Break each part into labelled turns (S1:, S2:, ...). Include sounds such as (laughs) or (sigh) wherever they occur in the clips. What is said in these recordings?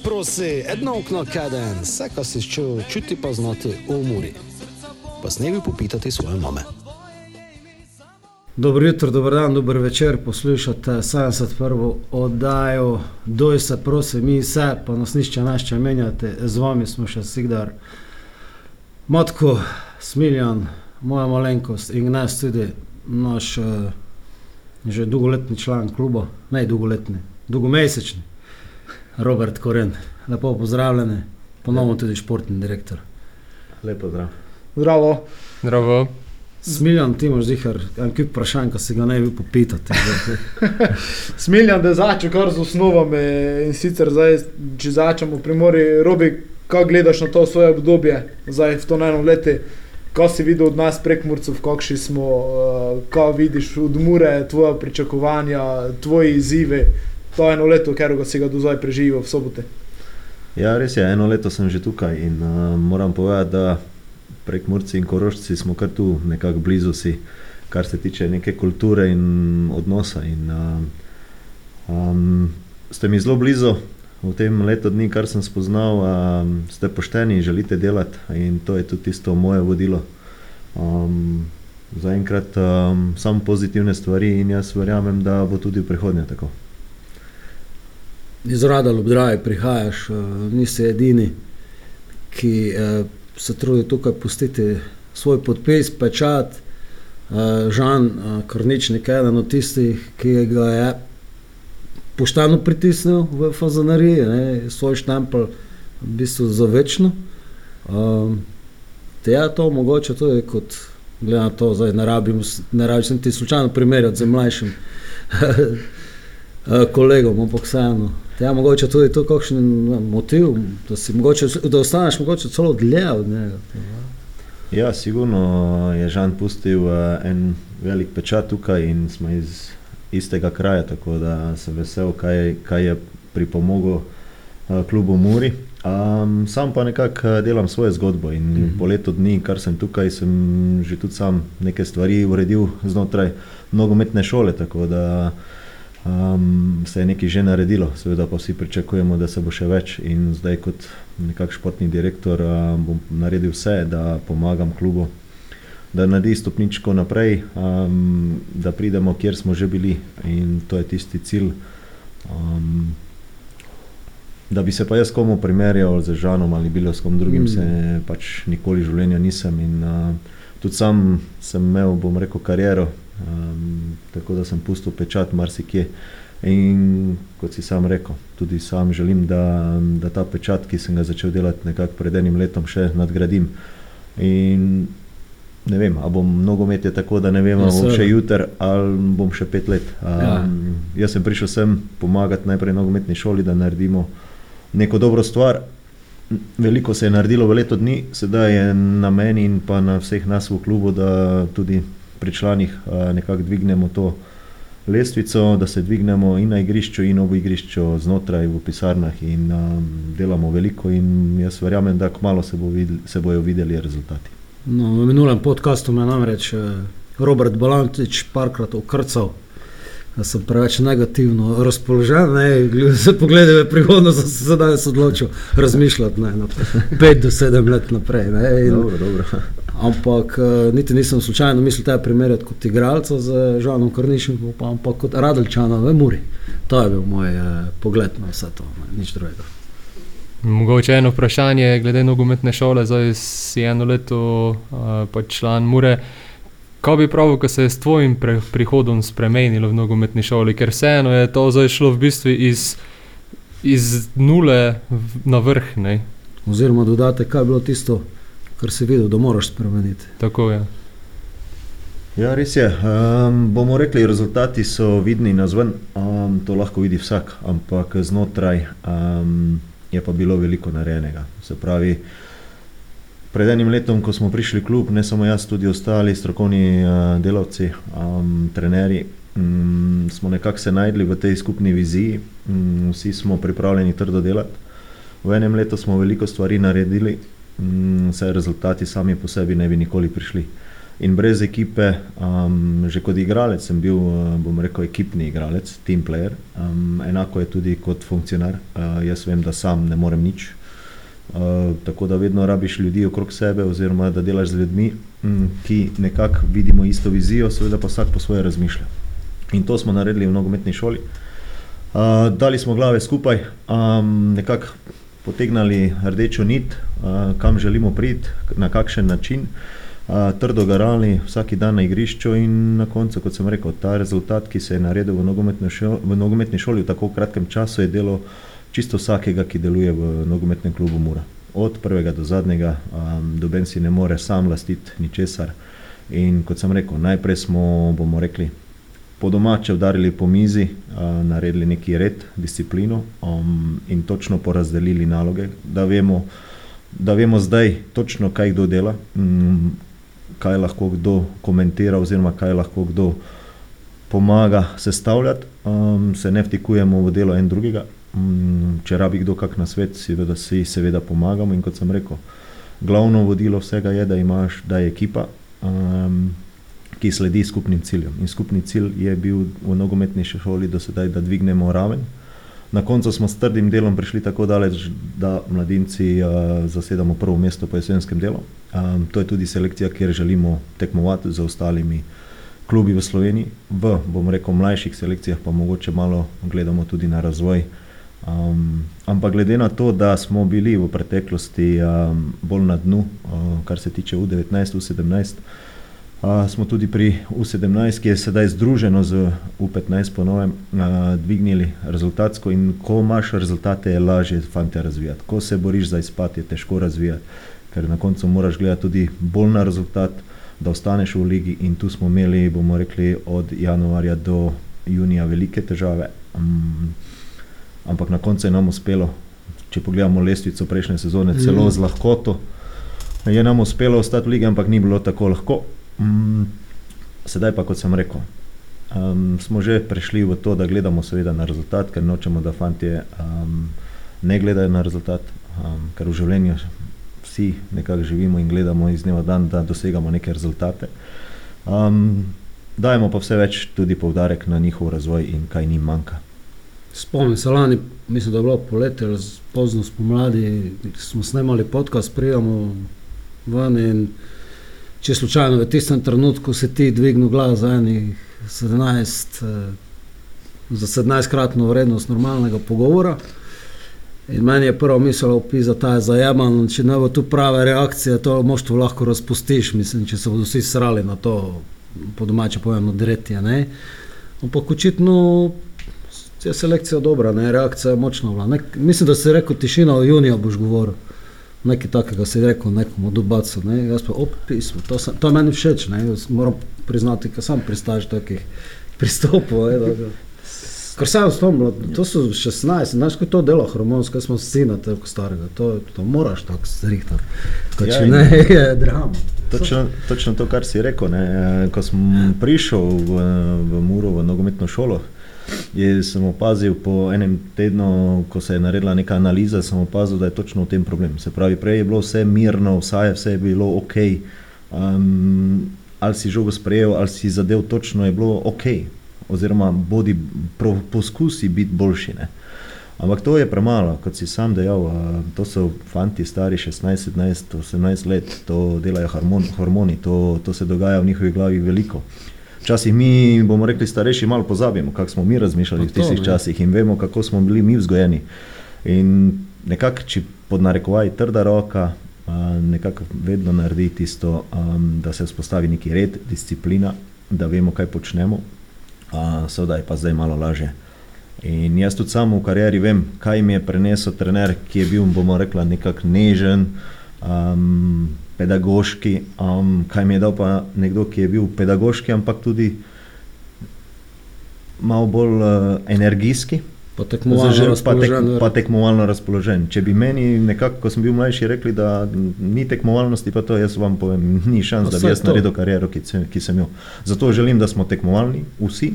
S1: Se prosi, edno okno kaden, vse, kar si čutil, čuti pa znati v muri. Pa snevi popitati svoje mame.
S2: Dobro jutro, dober dan, dober večer, poslušate 71. oddajo, doj se, prosim, mi vse, pa nas nišče našče menjate, z vami smo še Sigdar, Matko, Smiljan, moja malenkost in nas tudi naš uh, že dolgoletni član kluba, ne dolgoletni, dolgomesečni, Robert Koren. Lepo pozdravljeni, ponovno tudi športni direktor.
S3: Lepo zdrav.
S4: Zdravo.
S5: Zdravo.
S2: Smiljan, ti imaš zihar en kup vprašanj, ko si ga ne bi popitati. (laughs)
S4: Smiljam, da začnem kar z osnovami in sicer zdaj, če začnemo pri Mori, Robi, kako gledaš na to svoje obdobje, zdaj v to eno leto, ko si videl od nas prek Murcev, kakšni smo, uh, ko vidiš od Mure, tvoje pričakovanja, tvoje izzive, to eno leto, ker si ga do zdaj preživel v sobote.
S3: Ja, res je, eno leto sem že tukaj in uh, moram povedati, da prek Murci in Korošci smo kar tu nekako blizu si, kar se tiče neke kulture in odnosa. In, uh, um, ste mi zelo blizu v tem letu dni, kar sem spoznal, um, ste pošteni in želite delati in to je tudi tisto moje vodilo. Um, Zaenkrat um, samo pozitivne stvari in jaz verjamem, da bo tudi v prihodnje tako.
S2: Iz Rada Ljubdraja prihajaš, uh, nisi edini, ki uh, se trudi tukaj pustiti svoj podpis, pečat. Uh, Žan Korničnik je eden od tistih, ki ga je pošteno pritisnil v fazanariji, svoj štampel v bistvu za večno. Um, te je to mogoče tudi kot, glede na to, zdaj ne rabim, ne rabim sem ti slučajno primerjati z mlajšim (laughs) kolegom, ampak vseeno. Je mogoče tudi to kakšen motiv, da mogoče, da ostaneš mogoče celo dlje od njega.
S3: Ja, sigurno je Žan pustil uh, en velik pečat tukaj in smo iz istega kraja, tako da sem vesel, kaj, kaj je pripomogel uh, klubu Muri. Um, sam pa nekako delam svojo zgodbo in mm -hmm. po letu dni, kar sem tukaj, sem že tudi sam neke stvari uredil znotraj nogometne šole, tako da um, se je nekaj že naredilo, seveda pa vsi pričakujemo, da se bo še več in zdaj kot nekak športni direktor um, bom naredil vse, da pomagam klubu da naredi stopničko naprej, um, da pridemo, kjer smo že bili. In to je tisti cilj. Um, da bi se pa jaz komu primerjal z Žanom ali bilo s kom drugim, mm. se pač nikoli v življenju nisem. In, uh, tudi sam sem imel, bom rekel, kariero, um, tako da sem pustil pečat marsikje. In kot si sam rekel, tudi sam želim, da, da ta pečat, ki sem ga začel delati nekako pred enim letom, še nadgradim. In ne vem, ali bom nogomet je tako, da ne vem, ali bom še jutri ali bom še pet let. Um, ja. Jaz sem prišel sem pomagati najprej nogometni šoli, da naredimo neko dobro stvar. Veliko se je naredilo v letu dni, sedaj je na meni in pa na vseh nas v klubu, da tudi pri članih uh, nekako dvignemo to lestvico, da se dvignemo in na igrišču, in ob igrišču, znotraj v pisarnah in um, delamo veliko. In jaz verjamem, da kmalo se, bo videli, se bojo videli rezultati.
S2: No, v minulem podkastu me namreč Robert Balantič parkrat okrcal, da sem preveč negativno razpoložen. Ne, se pogledaj v prihodnost, da sem se danes odločil razmišljati ne, na 5 do 7 let naprej. Ne,
S3: in, dobro, dobro.
S2: Ampak niti nisem slučajno mislil tega primerjati kot igralca z Žanom Kornišem, ampak kot Radelčana v Muri. To je bil moj eh, pogled na vse to, ne, nič drugega.
S5: Mogoče eno vprašanje, glede nogometne šole, zdaj si eno leto uh, pač član Mure. Kaj bi pravil, ko se je s tvojim prihodom spremenilo v nogometni šoli, ker vseeno je to zdaj šlo v bistvu iz, iz nule na vrh? Ne?
S2: Oziroma, dodate, kaj je bilo tisto, kar si videl, da moraš spremeniti.
S5: Tako je.
S3: Ja, res je. Um, bomo rekli, rezultati so vidni na zven, um, to lahko vidi vsak, ampak znotraj. Um, je pa bilo veliko narejenega. Se pravi, pred enim letom, ko smo prišli v klub, ne samo jaz, tudi ostali strokovni uh, delavci, um, trenerji, um, smo nekako se najdli v tej skupni viziji, um, vsi smo pripravljeni trdo delati. V enem letu smo veliko stvari naredili, um, vse rezultati sami po sebi ne bi nikoli prišli. In brez ekipe, um, že kot igralec, sem bil, uh, bom rekel, ekipni igralec, team player. Um, enako je tudi kot funkcionar. Uh, jaz vem, da sam ne morem nič. Uh, tako da vedno rabiš ljudi okrog sebe, oziroma da delaš z ljudmi, um, ki nekako vidimo isto vizijo, seveda pa vsak po svoje razmišlja. In to smo naredili v nogometni šoli. Uh, dali smo glave skupaj, um, nekako potegnili rdečo nit, uh, kam želimo priti, na kakšen način, uh, trdo garali vsak dan na igrišču in na koncu, kot sem rekel, ta rezultat, ki se je naredil v šoli v, nogometni šoli v tako kratkem času, je delo čisto vsakega, ki deluje v nogometnem klubu Mura. Od prvega do zadnjega, um, doben si ne more sam lastiti ničesar. In kot sem rekel, najprej smo, bomo rekli, po domače udarili po mizi, naredili neki red, disciplino um, in točno porazdelili naloge, da vemo, da vemo zdaj točno, kaj kdo dela, um, kaj lahko kdo komentira, oziroma kaj lahko kdo pomaga sestavljati, um, se ne vtikujemo v delo en drugega. Um, če rabi kdo kak na svet, seveda, si seveda pomagamo. In kot sem rekel, glavno vodilo vsega je, da imaš, da je ekipa. Um, ki sledi skupnim ciljem. In skupni cilj je bil v nogometni šoli do sedaj, da dvignemo raven. Na koncu smo s trdim delom prišli tako daleč, da mladinci uh, zasedamo prvo mesto po jesenskem delu. Um, to je tudi selekcija, kjer želimo tekmovati z ostalimi klubi v Sloveniji. V, bom rekel, mlajših selekcijah pa mogoče malo gledamo tudi na razvoj. Um, ampak glede na to, da smo bili v preteklosti um, bolj na dnu, uh, kar se tiče U19, U17, Uh, smo tudi pri U17, ki je sedaj združeno z U15, ponovem, uh, dvignili rezultatsko. In ko imaš rezultate, je lažje fante razvijati. Ko se boriš za izpad, je težko razvijati, ker na koncu moraš gledati tudi bolj na rezultat, da ostaneš v ligi. In tu smo imeli, bomo rekli, od januarja do junija velike težave. Um, ampak na koncu je nam uspelo, če pogledamo lestvico prejšnje sezone, celo mm. z lahkoto. Je nam uspelo ostati v ligi, ampak ni bilo tako lahko. Mm, sedaj pa, kot sem rekel, um, smo že prešli v to, da gledamo seveda na rezultat, ker nočemo, da fantje um, ne gledajo na rezultat, um, ker v življenju vsi nekako živimo in gledamo iz dneva dan, da dosegamo neke rezultate. Um, dajemo pa vse več tudi povdarek na njihov razvoj in kaj njim manjka.
S2: Spomnim se lani, mislim, da je bilo poletje, pozno spomladi, smo snemali podcast, prijemo ven in če slučajno v tistem trenutku se ti dvigne glas za enih 17, eh, za 17-kratno vrednost normalnega pogovora. In meni je prvo misel, da ta je zajeman, če ne bo tu prave reakcije, to moštvo lahko razpustiš, mislim, če se bodo vsi srali na to, po domače povedano, dretje. Ne? Ampak očitno je selekcija dobra, ne? reakcija je močna. Ne? Mislim, da si rekel, tišina v juniju boš govoril nekaj takega si rekel, nekomu dubacu. Ne? Jaz pa opismo, to, to je meni všeč, ne? Jaz moram priznati, ker sam pristaš takih pristopov. Ker sem spomnil, to so 16, znaš, ko to delo hormonsko, smo sina tako starega, to, to moraš tako zrihtati. Ja, ne, je drama.
S3: Točno, točno to, kar si rekel, ne? ko sem prišel v, v Muro, v nogometno šolo, je, sem opazil po enem tednu, ko se je naredila neka analiza, sem opazil, da je točno v tem problem. Se pravi, prej je bilo vse mirno, vse je bilo ok. Um, ali si žogo sprejel, ali si zadev točno, je bilo ok. Oziroma, bodi pro, poskusi biti boljši. Ne? Ampak to je premalo, kot si sam dejal. To so fanti stari 16, 17, 18 let, to delajo hormoni, to, to se dogaja v njihovi glavi veliko. Včasih mi, bomo rekli, starejši malo pozabimo, kako smo mi razmišljali v tistih časih in vemo, kako smo bili mi vzgojeni. In nekako, če pod narekovaj trda roka, nekako vedno naredi tisto, da se vzpostavi neki red, disciplina, da vemo, kaj počnemo, seveda je pa zdaj malo lažje. In jaz tudi sam v karieri vem, kaj mi je prenesel trener, ki je bil, bomo rekla, nekako nežen. Um, pedagoški, um, kaj mi je dal pa nekdo, ki je bil pedagoški, ampak tudi malo bolj uh, energijski.
S2: Pa tekmovalno, Zažel,
S3: pa, tek, pa tekmovalno razpoložen. Če bi meni, nekako, ko sem bil mlajši, rekli, da ni tekmovalnosti, pa to jaz vam povem, ni šans, da bi jaz naredil kariero, ki, ki sem jo. Zato želim, da smo tekmovalni, vsi.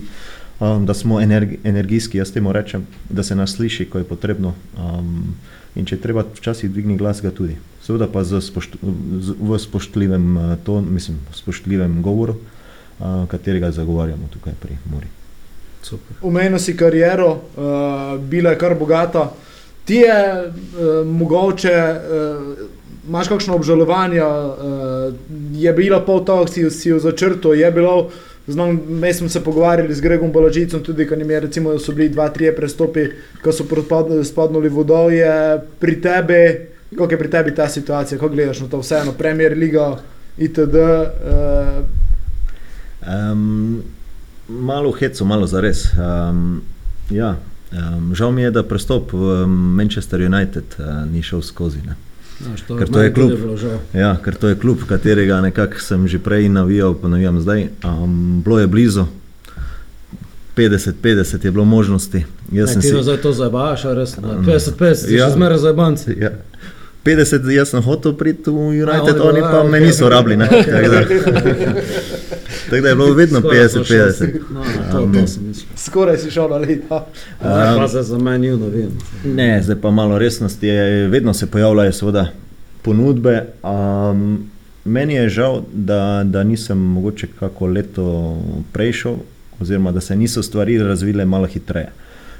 S3: um, da smo energi, energijski, jaz temu rečem, da se nas sliši, ko je potrebno. Um, in če treba včasih dvigniti glas, ga tudi. Seveda pa z spošt, z, v spoštljivem uh, ton, mislim, spoštljivem govoru, uh, katerega zagovarjamo tukaj pri Muri.
S4: Umenil si kariero, uh, bila je kar bogata. Ti je uh, mogoče, uh, imaš kakšno obžalovanje, uh, je bila pol toho, si, si jo začrto, je bilo, znam, mi smo se pogovarjali z Gregom Bolažicom, tudi ko je, recimo, so bili dva, trije prestopi, ko so spadnuli vodov, je pri tebi, kako je pri tebi ta situacija, kako gledaš na to vseeno, Premier Liga, itd. Uh,
S3: um, malo heco, malo za res. Um, ja, um, žal mi je, da prestop v Manchester United uh, ni šel skozi. Ne.
S2: Znaš, to
S3: Ker to je klub. Ja, ker to je klub, katerega nekako sem že prej navijal, pa navijam zdaj. Um, bilo je blizu, 50-50 je bilo možnosti. Jaz
S2: Ne,
S3: sem
S2: ti
S3: si,
S2: zdaj to zabaš, a res.
S3: Mm.
S2: 50-50,
S3: Ja.
S2: ja. še zmeraj zabanci.
S3: ja, 50, jaz sem hotel priti v United,
S2: A, oni
S3: oni
S2: pa-
S3: pa
S2: a,
S3: me niso rabili. ne. Tako da- Tako da je bilo vedno
S2: Skoraj smo šli.
S3: 50-50.
S2: No, mislil.
S4: skoraj si šel na leta.
S2: Um, za meni juno vem.
S3: Ne, zdaj pa malo resnosti. Je, vedno se pojavljajo seveda ponudbe. Um, meni je žal, da, da nisem mogoče kako leto prejšel, oziroma da se niso stvari razvile malo hitreje.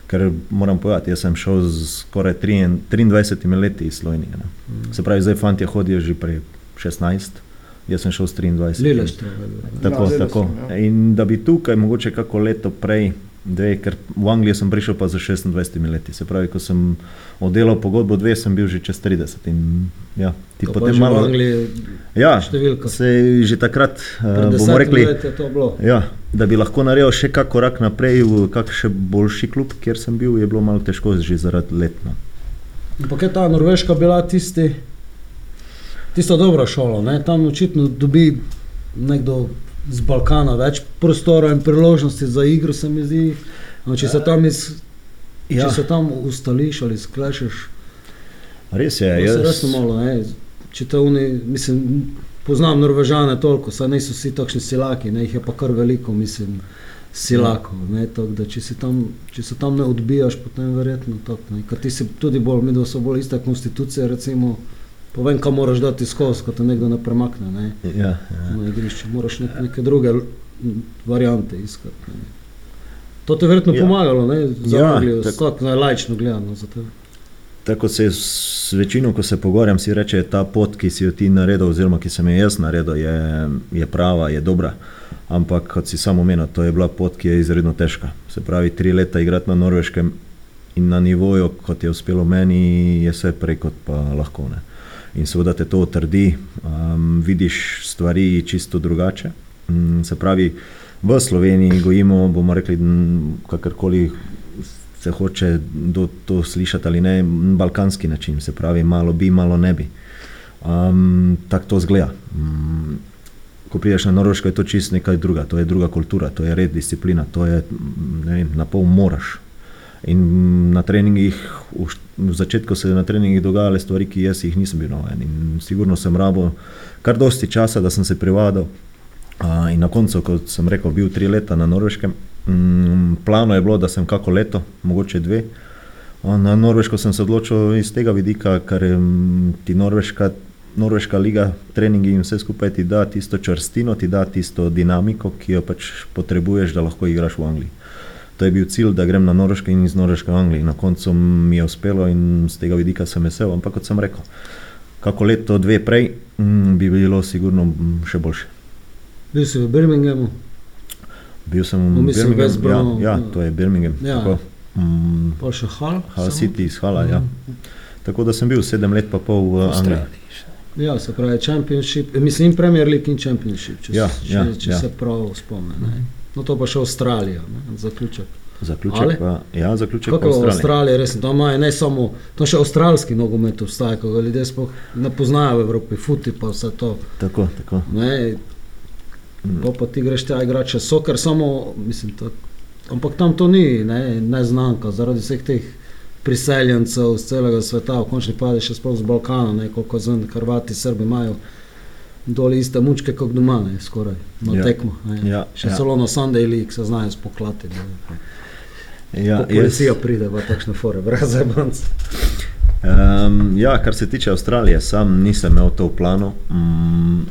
S3: Ker moram povedati, jaz sem šel z skoraj 3 23 leti iz Slovenije. Ne. Se pravi, zdaj fanti hodijo že prej 16, jaz sem šel s 23.
S2: Lileš to.
S3: Tako,
S4: Ja,
S3: tako.
S4: sem, ja.
S3: In da bi tukaj mogoče kako leto prej, dve, ker v Anglijo sem prišel pa za 26 leti. Se pravi, ko sem oddelal pogodbo dve, sem bil že čez 30. In, ja, ti
S2: To
S3: potem
S2: že v
S3: malo.
S2: Angliji
S3: Ja,
S2: številka.
S3: se je že takrat,
S2: Pred
S3: uh, bomo rekli, ja, da bi lahko naredil še kak korak naprej v kak še boljši klub, kjer sem bil, je bilo malo težko že zaradi letno.
S2: Ampak je ta Norveška bila tisti, tista dobra šola, ne? tam očitno dobi nekdo z Balkana več prostora in priložnosti za igro, se mi zdi. No, če se tam, iz, ja. Če se tam ustališ ali sklešeš,
S3: Res je,
S2: je
S3: jaz,
S2: resno malo. Ne? Če te oni, mislim, poznam Norvežane toliko, saj niso vsi takšni silaki, ne? jih je pa kar veliko, mislim. Silakov, ne, tako da če, tam, če se tam ne odbijaš, potem verjetno tako. Ker ti si tudi bolj, mi dva so bolj ista konstitucija, recimo, povem, kam moraš dati skozi, ko te nekdo ne premakne ne,
S3: ja, ja.
S2: na igrišču, moraš nek, neke druge variante iskati. Ne. To ti je verjetno
S3: Ja.
S2: pomagalo, ne, za
S3: Ja,
S2: Anglijo,
S3: tako.
S2: tako lajčno gledano.
S3: Tako se s večino, ko se pogovarjam, si reče, ta pot, ki si jo ti naredil, oziroma ki sem jo jaz naredil, je, je prava, je dobra. Ampak, kot si samo omenil, to je bila pot, ki je izredno težka. Se pravi, tri leta igrati na norveškem in na nivoju, kot je uspelo meni, je vse prej kot pa lahko. Ne. In seveda te to utrdi, um, vidiš stvari čisto drugače. Um, se pravi, v Sloveniji gojimo, bomo rekli, kakorkoli se hoče do, to slišati ali ne, balkanski način, se pravi, malo bi, malo ne bi. Um, Tako to zgleda. Um, ko prideš na Norveško, je to čist nekaj druga, to je druga kultura, to je red, disciplina, to je, ne vem, na pol moraš. In na treningih, v, v začetku se je na treningih dogajale stvari, ki jaz jih nisem bil navaden. In sigurno sem rabo kar dosti časa, da sem se privadil. Uh, in na koncu, kot sem rekel, bil tri leta na Norveškem. Mm, plano je bilo, da sem kako leto, mogoče dve. Na Norveško sem se odločil iz tega vidika, ker mm, ti Norveška, Norveška liga, treningi in vse skupaj ti da tisto čvrstino, ti da tisto dinamiko, ki jo pač potrebuješ, da lahko igraš v Angliji. To je bil cilj, da grem na Norveško in iz Norveške v Angliji. Na koncu mi je uspelo in z tega vidika sem vesel, ampak kot sem rekel, kako leto, dve prej mm, bi bilo sigurno mm, še boljše.
S2: Bil si v Birminghamu,
S3: Bil sem v
S2: mislim,
S3: Birminghamu, ja,
S2: ja.
S3: ja, to je Birmingham.
S2: Ja.
S3: Tako, mm,
S2: pa še Hal. Samo?
S3: City iz Hala, ja. Tako da sem bil sedem let pa pol v Angliji.
S2: Ja, se pravi, Championship, mislim, Premier League in Championship, če,
S3: Ja,
S2: s- če,
S3: ja,
S2: če
S3: ja.
S2: se prav spomnim. No, to pa še Avstralija, ne, zaključek.
S3: Zaključek
S2: Ali?
S3: pa, ja, zaključek
S2: Kako
S3: pa Avstralija.
S2: Avstraliji, res, tam imajo ne samo, tam še avstralski nogomet obstaja, ko ga ljudje sploh ne poznajo v Evropi, futi pa vse to.
S3: Tako, tako.
S2: Ne, pa, pa ti greš tja igrati še soker, samo, mislim, tak, ampak tam to ni ne, neznanka, zaradi vseh teh priseljencev z celega sveta, v končni padi še sploh z Balkana, ne, koliko zvem, Hrvati, Srbi imajo dol iste mučke kot doma, ne, skoraj na
S3: Ja.
S2: tekmo. Ne.
S3: Ja,
S2: Še
S3: ja.
S2: celo na Sunday League se znajo spoklati. Ne.
S3: Ja, jaz-
S2: policija pride v takšne fore, brez zabanc.
S3: Um, ja, kar se tiče Avstralije, sam nisem imel to v planu. Um,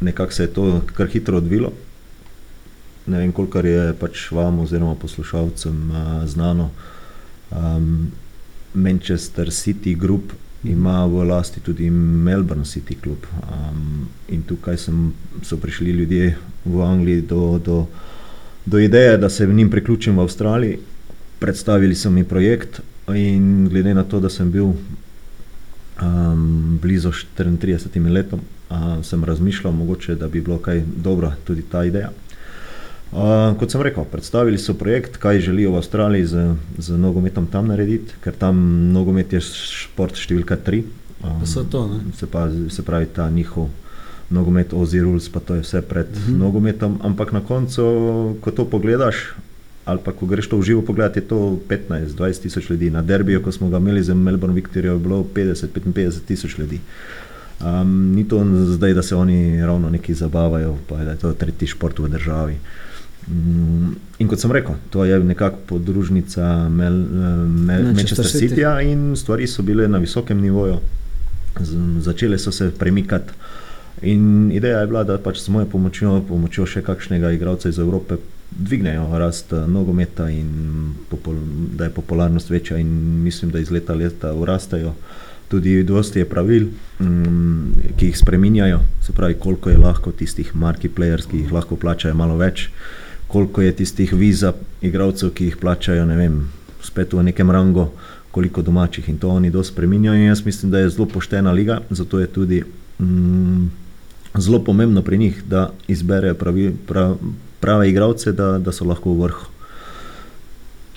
S3: nekako se je to kar hitro odvilo. Ne vem, koliko je pač vam oziroma poslušalcem uh, znano. Um, Manchester City Group ima v lasti tudi Melbourne City Club. Um, in tukaj sem, so prišli ljudje v Angliji do, do, do ideje, da se v njim priključim v Avstraliji. Predstavili so mi projekt, in glede na to, da sem bil um, blizu 34 letom, uh, sem razmišljal, mogoče, da bi bilo kaj dobro tudi ta ideja. Uh, kot sem rekel, predstavili so projekt, kaj želijo v Avstraliji z, z nogometom tam narediti, ker tam nogomet je šport številka tri. Um,
S2: to, ne?
S3: se, pa, se pravi ta njihov nogomet, Oziruls, pa to je vse pred uh -huh. nogometom. Ampak na koncu, ko to pogledaš, ali pa ko greš to v živo pogledati, je to 15-20 tisoč ljudi. Na derbiju, ko smo ga imeli za Melbourne Victoria, je bilo 50-55 tisoč ljudi. Um, ni to zdaj, da se oni ravno neki zabavajo, pa da je to tretji šport v državi. Mm, In kot sem rekel, to je nekako podružnica Mel, Mel,
S2: Manchester
S3: Manchester
S2: City.
S3: Cityja in stvari so bile na visokem nivoju, začele so se premikati. In ideja je bila, da pač s mojo pomočjo, pomočjo še kakšnega igralca iz Evrope, dvignejo rast eh, nogometa in popol, da je popularnost večja, in mislim, da iz leta v leta urastajo. Tudi dosti je pravil, mm, ki jih spreminjajo, se pravi, koliko je lahko tistih marki players, ki jih lahko plačajo malo več, koliko je tistih viza igralcev, ki jih plačajo, ne vem, spet v nekem rangu, koliko domačih in to oni dosti spreminjajo. In jaz mislim, da je zelo poštena liga, zato je tudi mm, zelo pomembno pri njih, da izberejo pravi, prav, prave igralce, da, da so lahko v vrhu.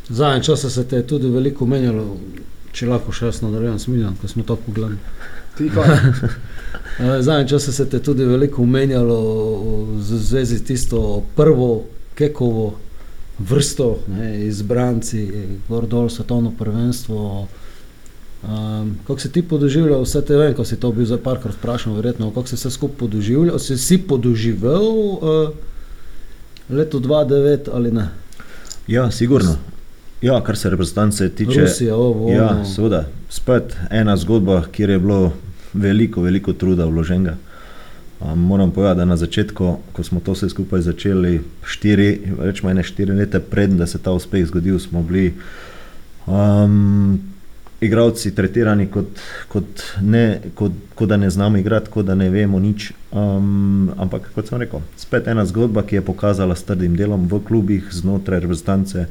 S2: Zadnje čase se te je tudi veliko menjalo, če lahko še jaz nadaljujem s Miljan, ko smo to pogledali. (laughs) Eh, Zadnje čase se te je tudi veliko menjalo v zvezi s tisto prvo kekovo vrsto, ne, izbranci, gor dol svetovno prvenstvo. Um, kako si ti podoživljal vse te, vem, ko si to bil za parkrat vprašal, verjetno, kako si vse skupaj podoživljal, si si podoživel uh, leto 2009 ali ne?
S3: Ja, sigurno. Ja, kar se reprezentance tiče.
S2: Rusija, ovo,
S3: Ja,
S2: ono.
S3: seveda, spet ena zgodba, kjer je bilo veliko, veliko truda vloženega. Um, moram povedati, da na začetku, ko smo to vse skupaj začeli, štiri, rečemo ene štiri leta pred, da se ta uspeh zgodil, smo bili um, igravci tretirani kot, kot, ne, kot, kot da ne znamo igrati, kot da ne vemo nič. Um, ampak kot sem rekel, spet ena zgodba, ki je pokazala s trdim delom v klubih, znotraj reprezentance.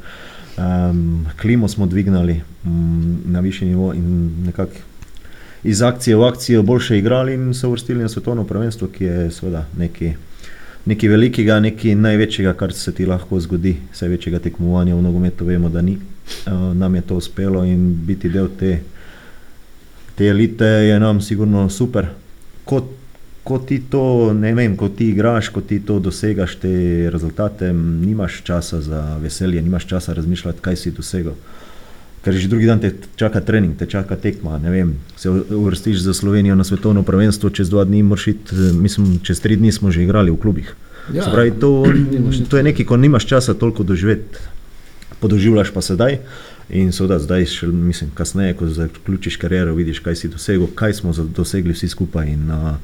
S3: Um, klimo smo dvignili um, na višji nivo in nekako iz akcije v akcijo boljše igrali in se uvrstili na svetovno prvenstvo, ki je seveda nekaj, nekaj velikega, nekaj največjega, kar se ti lahko zgodi. Vse večjega tekmovanja v nogometu vemo, da ni. Uh, nam je to uspelo in biti del te, te elite je nam sigurno super. Kot ko ti to, ne vem, ko ti igraš, ko ti to dosegaš, te rezultate, nimaš časa za veselje, nimaš časa razmišljati, kaj si dosegel. Ker že drugi dan te čaka trening, te čaka tekma. Vem, se uvrstiš za Slovenijo na svetovno prvenstvo, čez dva dni moraš iti, eh, mislim, čez tri dni smo že igrali v klubih.
S2: Ja.
S3: Se pravi, to, (clears throat) to je nekaj, ko nimaš časa toliko doživeti, podoživljaš pa sedaj. In seveda zdaj, še, mislim, kasneje, ko zaključiš kariero, vidiš, kaj si dosegel, kaj smo dosegli vsi skupaj. In, uh,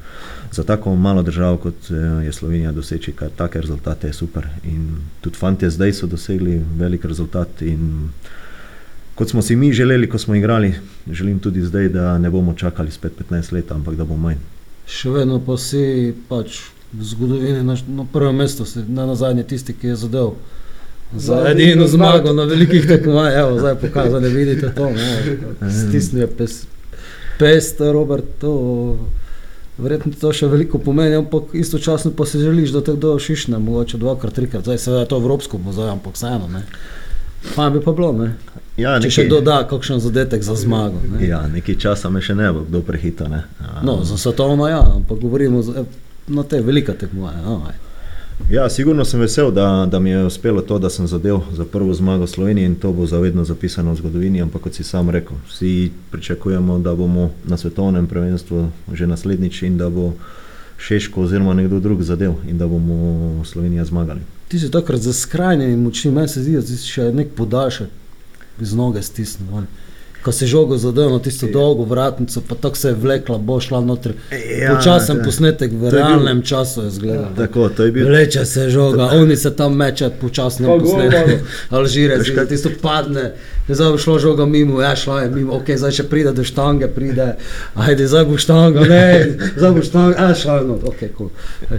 S3: za tako malo državo, kot eh, je Slovenija, doseči take rezultate je super. In tudi fanti zdaj so dosegli velik rezultat. In kot smo si mi želeli, ko smo igrali, želim tudi zdaj, da ne bomo čakali spet 15 let, ampak da bo manj.
S2: Še vedno pa si pač v zgodovini na, na prvem mestu, si ne na zadnje tisti, ki je zadev. Za
S4: Za
S2: edino zmago na velikih tekmovanjih, evo, zdaj pokazali, vidite to. No, Stisnil je pes, pest, Robert, to. Verjetno to še veliko pomeni, ampak istočasno pa si želiš, da te kdo šišne, mogoče dvakrat, trikrat, zdaj seveda je to evropsko muzej, ampak vseeno, ne. Pa bi pa bilo, ne.
S3: Ja,
S2: Če še doda kakšen zadetek za zmago. Ne.
S3: ja, nekaj časa me še ne bo kdo prehitel. ne. A,
S2: No, za svetovno ja, ampak govorimo za, na te velike tekmovanja. No.
S3: Ja, sigurno sem vesel, da, da mi je uspelo to, da sem zadev za prvo zmago Slovenije in to bo zavedno zapisano v zgodovini. Ampak kot si sam rekel, vsi pričakujemo, da bomo na svetovnem prvenstvu že naslednjič in da bo Šeško oziroma nekdo drug zadev in da bomo Slovenija zmagali.
S2: Ti si takrat za skrajnimi močmi, meni se zdi, da si še nek podaljšek z noge stisnil. ven. Ko si žogo zadev na tisto dolgo vratnico, pa tako se je vlekla, bo šla noter.
S3: Ja,
S2: Počasen
S3: to-
S2: posnetek v
S3: to je bil-
S2: realnem času je zgledal.
S3: Tako, to je bil
S2: Vleče se žoga, oni se tam meče počasno po posnetku.
S4: gol,
S2: Alžire,
S3: Veš
S2: si
S3: kaj-
S2: tisto padne, zdaj bo šlo žoga mimo, ja šla je mimo, ok, zdaj še pride do štange, pride, ajde, zdaj bo štanga, ne, zdaj bo štanga, a šla je not, ok, cool.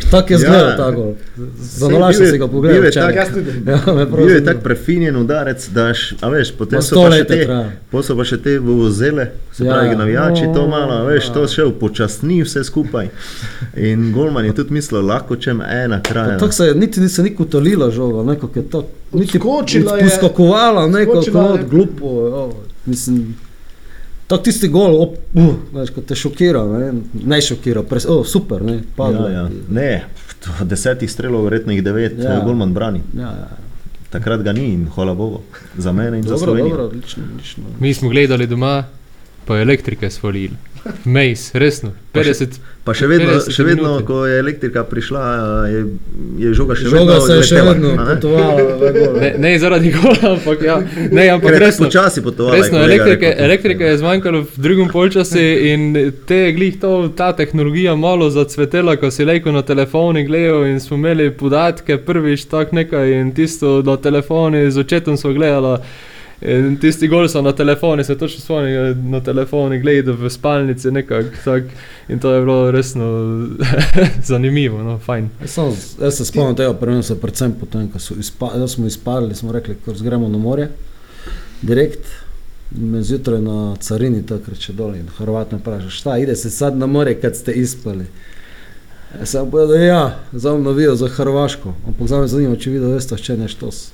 S2: Tako je
S3: Ja.
S2: zgledal ta gol. Za
S3: Sej
S2: nalaž
S3: bil je-
S2: si ga
S3: bil
S2: pogledal.
S3: je
S2: včeraj.
S3: tak-.
S2: Ja,
S3: Bil je tak (laughs) prefinjen udarec, da a veš, potem so pa še
S2: je
S3: te, pol so pa še te vozele, se
S2: Ja,
S3: pravi,
S2: ja.
S3: navijači to
S2: No,
S3: malo, a veš, to
S2: ja.
S3: še upočasni vse skupaj. In Golman je tudi mislil, lahko čem ena
S2: Pa
S3: kraja.
S2: Tako se je, niti ni se ni utolila žoga, nekako je to, niti
S4: Odskočila je.
S2: poskakovala,
S4: Odskočila je.
S2: kot glupo, jo, mislim. Tako tisti gol, op, uh, veš, ko te šokira, ne, ne šokira, pres, oh, super, ne, padlo.
S3: Ja, ja. Ne, desetih strelov, verjetno jih devet,
S2: ja.
S3: Golman brani.
S2: Ja, ja.
S3: Takrat ga ni in hvala Bogu, za mene in za
S2: Dobro,
S3: Slovenijo.
S2: dobro, odlično, odlično.
S5: Mi smo gledali doma, pa elektrike svalili. Mejs, resno.
S3: Pa še-
S5: 50,
S3: Pa še vedno,
S5: 50
S3: še vedno
S5: minuti.
S3: ko je elektrika prišla, je, je žoga še
S2: Žoga
S3: vedno
S2: se je še
S3: letela,
S2: vedno potovala v gol.
S5: ne, ne zaradi gola, ampak, ja, ne, ampak
S3: Ker
S5: resno.
S3: počasi potovala.
S5: Resno, elektrike,
S3: rekel.
S5: elektrike je zmanjkalo v drugem polčasu in te je glih to, ta tehnologija malo zacvetela, ko si lejko na telefoni gledal in smo imeli podatke prvič tak nekaj in tisto na telefoni z očetom smo gledali. In tisti gol so na telefoni, se točno spomnim, na telefoni gledal v spalnici nekako tak in to je bilo resno (laughs) zanimivo, no, fajn.
S2: Sem, jaz se spomnim tega prvenstva, predvsem potem, ko izpa, da smo izpadli, smo rekli, ko gremo na morje, direkt. Me zjutraj na carini takrat še dol in Hrvat me vpraša, šta, ide se sad na morje, kad ste ispali. Jaz sem povedal, ja, zdaj bom navijal za Hrvaško, ampak zdaj me zanima, če videl veste, če ne štos.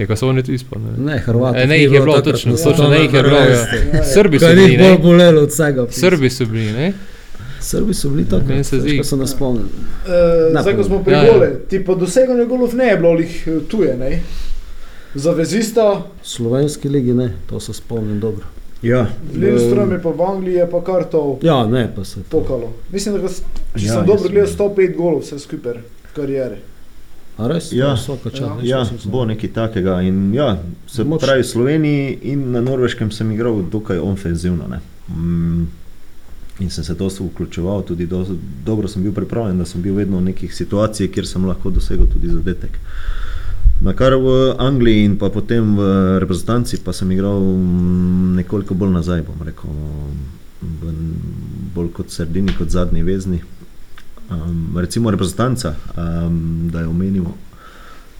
S5: Je ko so oni tu izpolnili.
S2: Ne, Hrvat.
S5: E, ne, jih je bilo, točno, točno, ne jih je bilo, ja. Srbi so bili,
S2: bolj
S5: ne?
S2: bolelo od vsega.
S5: Srbi so bili, ne?
S2: Srbi so bili tako,
S5: Meni se zdi-
S2: da se ne spomnim.
S4: Uh,
S2: Ne,
S4: zdaj, ko smo pri
S5: Ja,
S4: ja,
S5: ja.
S4: gole, ti pa doseganje golov ne je bilo lih tuje, ne? Zavezista,
S2: Slovenski ligi ne, to se spomnim dobro.
S3: Ja,
S4: Lindström je pa v Angliji je pa kar to
S2: Ja, ne, pa se
S4: pokalo. Mislim, da ga, če
S3: Ja,
S4: sem dobro gledal, 105 golov vse skupaj v karieri.
S2: A res?
S3: Ja,
S2: vsaka čast.
S3: ja, bo nekaj takega. In, ja, se
S2: Moč-
S3: pravi, v Sloveniji in na Norveškem sem igral dokaj ofenzivno. Ne. Mm, in sem se dosto vključeval, tudi do, dobro sem bil pripravljen, da sem bil vedno v nekih situacijah, kjer sem lahko dosegel tudi zadetek. Na kar v Angliji in pa potem v reprezentanci pa sem igral mm, nekoliko bolj nazaj, bom rekel, bolj kot sredini, kot zadnji vezni. Um, recimo reprezentanca, um, da jo omenimo.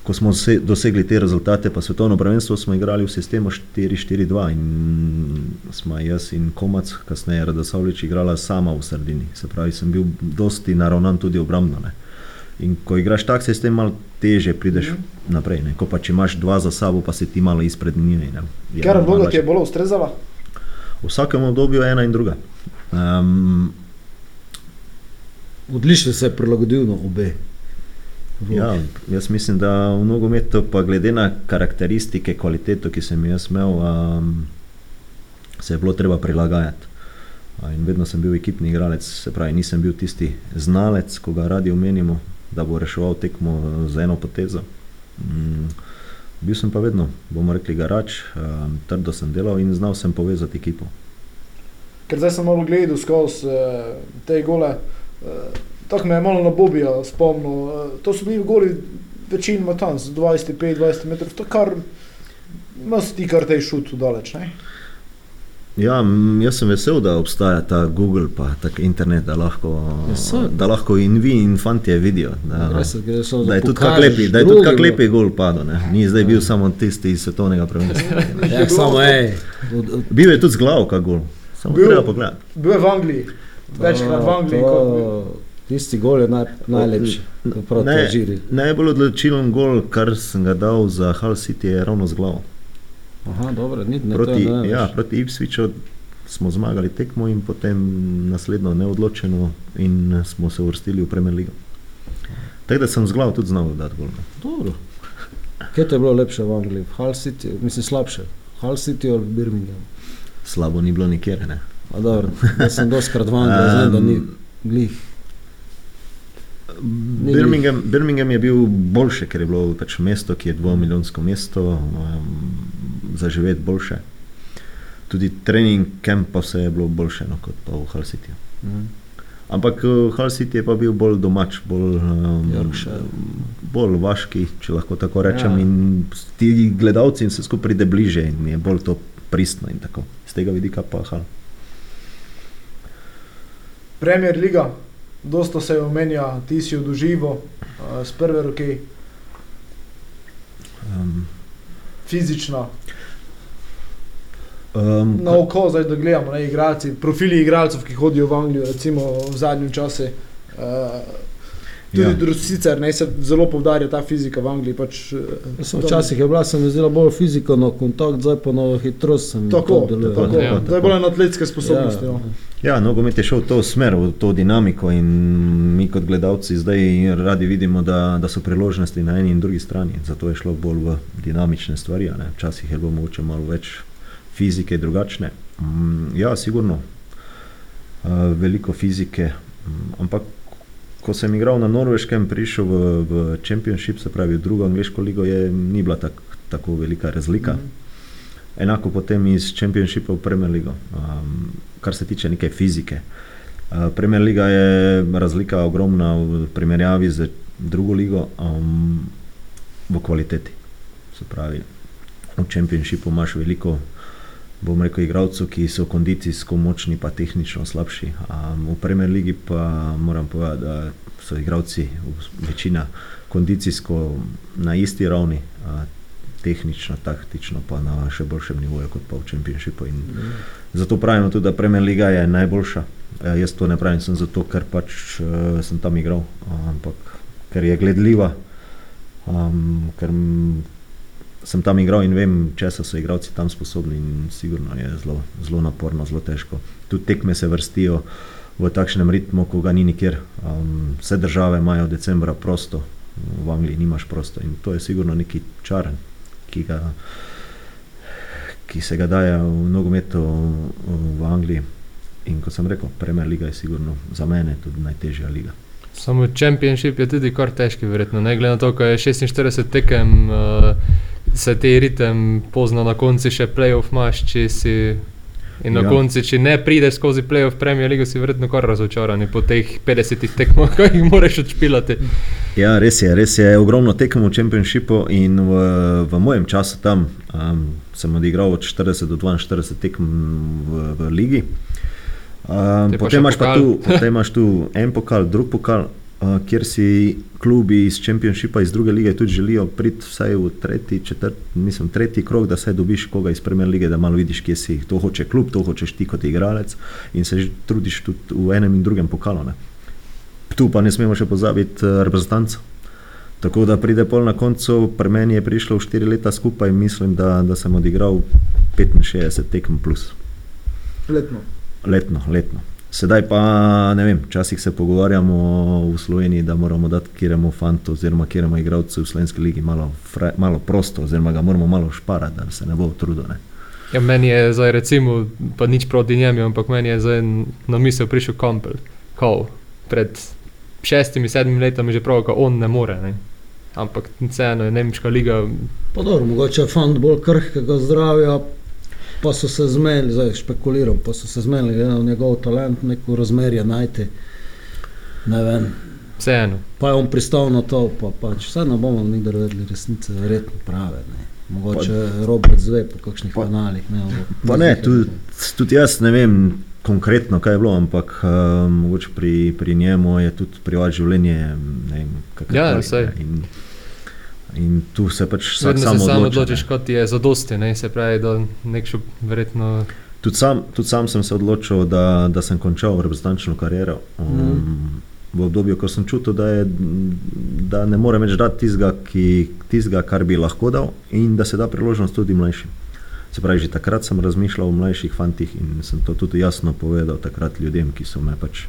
S3: Ko smo se, dosegli te rezultate, pa svetovno prvenstvo smo igrali v sistemu 4-4-2 in smo jaz in Komac, kasneje Radosavlič, igrala sama v sredini. Se pravi, sem bil dosti naravnan tudi obrambno. Ne. In ko igraš tak sistem, malo teže prideš mm. naprej. Ne. Ko pa če imaš dva za sabo, pa si ti malo izpred njih.
S4: Ker vloga ti je bolj ustrezala?
S3: V vsakem obdobju ena in druga. Um,
S2: Odlično se je prilagodil na obe.
S3: Ja, jaz mislim, da v nogometu, pa glede na karakteristike, kvaliteto, ki sem jo imel, um, se je bilo treba prilagajati. A In vedno sem bil ekipni igralec, se pravi, nisem bil tisti znalec, ko ga radi omenimo, da bo reševal tekmo z eno potezo. Mm, bil sem pa vedno, bomo rekli, garač, um, trdo sem delal in znal sem povezati ekipo.
S4: Ker zdaj sem malo gledal skozi uh, te gole. Uh, Tako me je malo na Bobija spomnil. Uh, to so bili goli večinoma tam, z 25-20 metrov. To kar, ima si ti kar tej šut daleč, ne?
S3: Ja, jaz sem vesel, da obstaja ta Google pa tak internet, da lahko,
S2: Ja,
S3: da lahko in vi in fantje vidijo. Da,
S2: gre samo
S3: Da je tudi
S2: pokažeš
S3: kak lepi, da je tudi kak
S2: drugim,
S3: lepi gol padel, ne. Ni zdaj bil samo tisti iz svetovnega prvenstva. (laughs)
S2: Ja, samo ej.
S3: Bil je tudi z glavo kak gol. Samo
S4: Bil-
S3: treba pogledati.
S4: Bil je v Angliji, večkrat v Angliji. kot
S2: to, tisti gol je naj, najlepši, ko proti
S3: Ne,
S2: Alžiri.
S3: najbolj odločilen gol, kar sem ga dal za Hull City, je ravno z glavo.
S2: Aha, dobro, ni, ne,
S3: Proti,
S2: ne,
S3: ja, proti Ipswichu smo zmagali tekmo in potem naslednjo neodločeno in smo se uvrstili v Premier League. Tako da sem z glavo tudi znal dati gol.
S2: Dobro. Kje to je bilo lepše v Angliji? Hull City, mislim slabše. Hull City ali Birmingham.
S3: Slabo ni bilo nikjer. Ne.
S2: A dobro, jaz sem doskrat v Angliji, um, znam, da ni glih. Ni
S3: Birmingham, Birmingham je bil boljše, ker je bilo pač mesto, ki je dvomilijonsko mesto, um, za živeti boljše. Tudi trening camp pa vse je bilo boljše no, kot pa v Hull City.
S2: Mhm.
S3: Ampak uh, Hull City je pa bil bolj domač, bolj, um,
S2: Yorkshire.
S3: bolj vaški, če lahko tako rečem.
S2: Ja.
S3: In ti gledalci in se skupaj pride bliže in je bolj to pristno in tako. Z tega vidika pa Hull.
S4: Premier Liga, dosta se je omenja, ti si jo doživel uh, z prve roke,
S3: Um,
S4: fizično,
S3: um,
S4: na oko, zdaj da gledamo, ne, igralci, profili igralcev, ki hodijo v Anglijo, recimo v zadnjem času. Uh, tudi
S3: Ja.
S4: sicer ne se zelo poudarja ta fizika v Angliji. Pač, eh,
S2: Sem Včasih je bila, se mi zdela bolj fiziko na kontakt, zdaj pa na hitrost.
S4: Tako,
S2: to deluje.
S4: tako,
S5: Ja.
S4: ja, zdaj bolj na atletske sposobnosti.
S2: Ja.
S4: Ja.
S3: Ja, nogomet je šel v to smer, v to dinamiko in mi kot gledalci zdaj radi vidimo, da, da so priložnosti na eni in drugi strani. Zato je šlo bolj v dinamične stvari. a ne. Včasih je bilo mogoče malo več fizike drugačne. Mm, ja, sigurno. Uh, veliko fizike. Mm, ampak ko sem igral na Norveškem, prišel v, v Championship, se pravi v drugo angliško ligo, je, ni bila tak, tako velika razlika.
S4: Mhm.
S3: Enako potem iz Championshipa v Premier Ligo, um, kar se tiče neke fizike. Uh, Premier Liga je razlika ogromna v primerjavi z drugo ligo um, v kvaliteti. Se pravi, v Championshipu imaš veliko, bom rekel, igralcev, ki so kondicijsko močni, pa tehnično slabši. Um, v Premier Ligi pa moram povedati, da so igralci večina kondicijsko na isti ravni. Uh, tehnično, taktično, pa na še boljšem nivoju kot pa v Championshipu. In zato pravimo tudi, da Premier Liga je najboljša. E, jaz to ne pravim sem zato, ker pač e, sem tam igral, ampak ker je gledljiva, um, ker sem tam igral in vem, česa so igralci tam sposobni in sigurno je zelo, zelo naporno, zelo težko. Tudi tekme se vrstijo v takšnem ritmu, ko ga ni nikjer. Um, vse države imajo decembra prosto, v Angliji nimaš prosto in to je sigurno neki čar, ki, ga, ki se ga daje v nogometu v Angliji. In kot sem rekel, Premier Liga je sigurno za mene tudi najtežja liga.
S5: Samo Championship je tudi kar težki, verjetno. Ne glede na to, ko je 46 tekem, uh, se ti ritem pozna na koncu še playoff imaš, če si. In na
S3: Ja.
S5: koncu, če ne prideš skozi playoff Premier League, si verjetno kar razočaran po teh 50 tekmah, (laughs) ki jih moraš odšpilati.
S3: Ja, res je, res je. Ogromno tekem v Championshipu in v, v mojem času tam um, sem odigral od 40 do 42 tekem v, v ligi. Um,
S5: Te pa
S3: potem,
S5: še
S3: imaš pa tu, (laughs) potem imaš tu en pokal, drug pokal, kjer si klubi iz Championshipa, iz druge lige tudi želijo priti vsaj v tretji, četrt, mislim, tretji krog, da se dobiš koga iz Premier lige, da malo vidiš, kje si. To hoče klub, to hočeš ti kot igralec in se trudiš tudi v enem in drugem pokalu. Ne. Tu pa ne smemo še pozabiti uh, reprezentanco. Tako da pride pol na koncu, pri meni je prišlo v 4 leta skupaj, mislim, da, da sem odigral 65 tekem plus.
S4: Letno.
S3: Letno, letno. Sedaj pa ne vem, včasih se pogovarjamo v Sloveniji, da moramo dati kjeremu fantu oziroma kjeremu igralcu v slovenski ligi malo, fra, malo prosto, oziroma ga moramo malo šparati, da se ne bo utrudil. Ne.
S5: Ja, meni je zdaj, recimo, pa nič proti njemu, ampak meni je zdaj na misel prišel Kampel. Kao, pred šestimi, sedmimi leti je že prav, da on ne more. Ne. Ampak vseeno je nemška liga.
S2: Pa dobro, mogoče je fant bolj krhkega zdravja, pa so se zmenili, zdaj špekuliram, pa so se zmenili, glede na njegov talent, neko razmerje najti. Ne vem.
S5: Vseeno.
S2: Pa je on pristal na to, pa pač vse ne bomo nikdar vedeli resnice, verjetno prave. Ne. Mogoče pa, Robert zve po kakšnih
S3: pa-
S2: kanalih. Ne,
S3: Pa ne, tudi, tudi jaz ne vem konkretno, kaj je bilo, ampak uh, mogoče pri, pri njemu je tudi privat življenje. vem,
S5: Ja, saj.
S3: In, in tu se pač vsak sam
S5: se sam odločiš, kot je zadosti. Ne. Se pravi, da nekšo verjetno.
S3: Tudi sam, tudi sam sem se odločil, da, da sem končal reprezentančno kariero. Um,
S2: Mhm.
S3: mm. V obdobju, ko sem čutil, da, je, da ne morem več dati tistega, ki- tistega, kar bi lahko dal, in da se da priložnost tudi mlajšim. Se pravi, že takrat sem razmišljal o mlajših fantih in sem to tudi jasno povedal takrat ljudem, ki so me pač.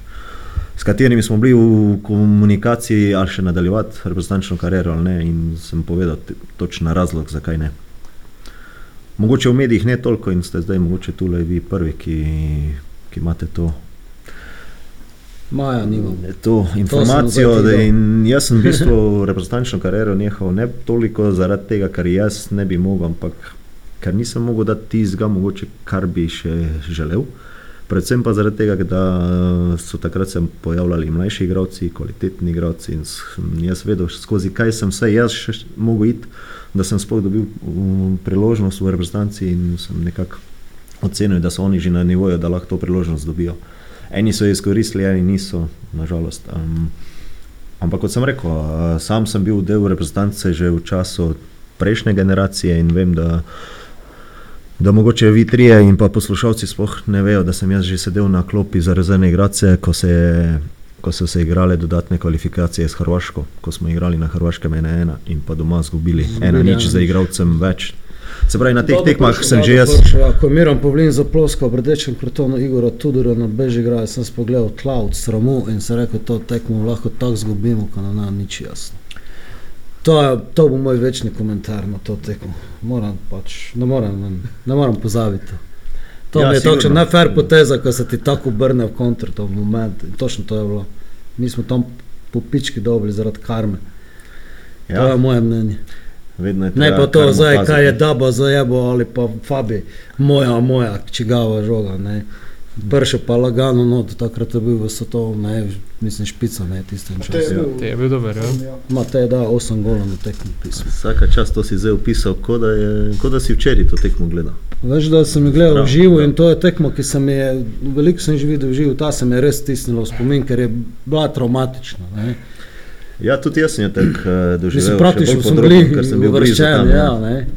S3: S katerimi smo bili v komunikaciji, ali še nadaljevati reprezentančno kariero ali ne, in sem povedal točen razlog, zakaj ne. Mogoče v medijih ne toliko in ste zdaj mogoče tukaj vi prvi, ki, ki imate to
S2: Maja nimam.
S3: to informacijo.
S2: nazaj
S3: Da, in jaz sem v bistvu (laughs) reprezentančno kariero nehal ne toliko zaradi tega, ker jaz ne bi mogel, ampak ker nisem mogel dati tistega, mogoče kar bi še želel. Predvsem pa zaradi tega, da so takrat se pojavljali mlajši igralci, kvalitetni igralci in sem jaz vedel, skozi kaj sem vse jaz še mogel iti, da sem sploh dobil um, priložnost v reprezentanci in sem nekako ocenil, da so oni že na nivoju, da lahko to priložnost dobijo. Eni so jo izkoristili, eni niso, nažalost. Um, ampak kot sem rekel, uh, sam sem bil del reprezentance že v času prejšnje generacije in vem, da, da mogoče vi trije in pa poslušalci sploh ne vejo, da sem jaz že sedel na klopi za rezervne igrače, ko se ko so se igrale dodatne kvalifikacije s Hrvaško, ko smo igrali na Hrvaškem 1-1 in pa doma izgubili 1-0 za igralcem več. Se pravi, na teh
S4: Dobro
S3: tekmah
S4: prišel,
S3: sem že jaz.
S2: Ja, ko je Miran Pavlin zaploskal v rdečem kartonu Igora Tudora na Bežigraju, sem spogledal tla od sramu in se rekel, to tekmo lahko tako zgubimo, ko nam nam nič jasno. To, je, to bo moj večni komentar na to tekmo. Moram pač, ne morem, ne, ne morem pozabiti. to. To
S3: Ja,
S2: mi je točno najfer poteza, ko se ti tako obrne v kontr, to v moment. In točno to je bilo. Mi smo tam po pički dobili zaradi karme. Ja. To je moje mnenje.
S3: je
S2: Ne pa to, zdaj, kaj je daba za jebo ali pa Fabi, moja, moja, čigava žoga. Ne. Prše pa lagano, no, takrat je bil v Sotovu, ne, mislim, špica, ne,
S4: je
S2: času.
S4: bil-
S5: Te je bil dober, ja.
S4: Ja.
S2: Ma te da 8 golov na tekmi pismo.
S3: Vsaka čas to si zdaj opisal, kot da, je- kot da si včeraj to tekmo gledal.
S2: Veš, da sem jih gledal
S3: Prav,
S2: v živo
S3: prav.
S2: in to je tekmo, ki se mi je, veliko sem že videl v živo, ta se mi je res stisnila v spomin, ker je bila traumatična. Ne.
S3: Ja, tudi jaz sem jo tako uh, doživel.
S2: Mislim, praktično
S3: podrobno,
S2: bili
S3: ker sem bil tam,
S2: ja, ne.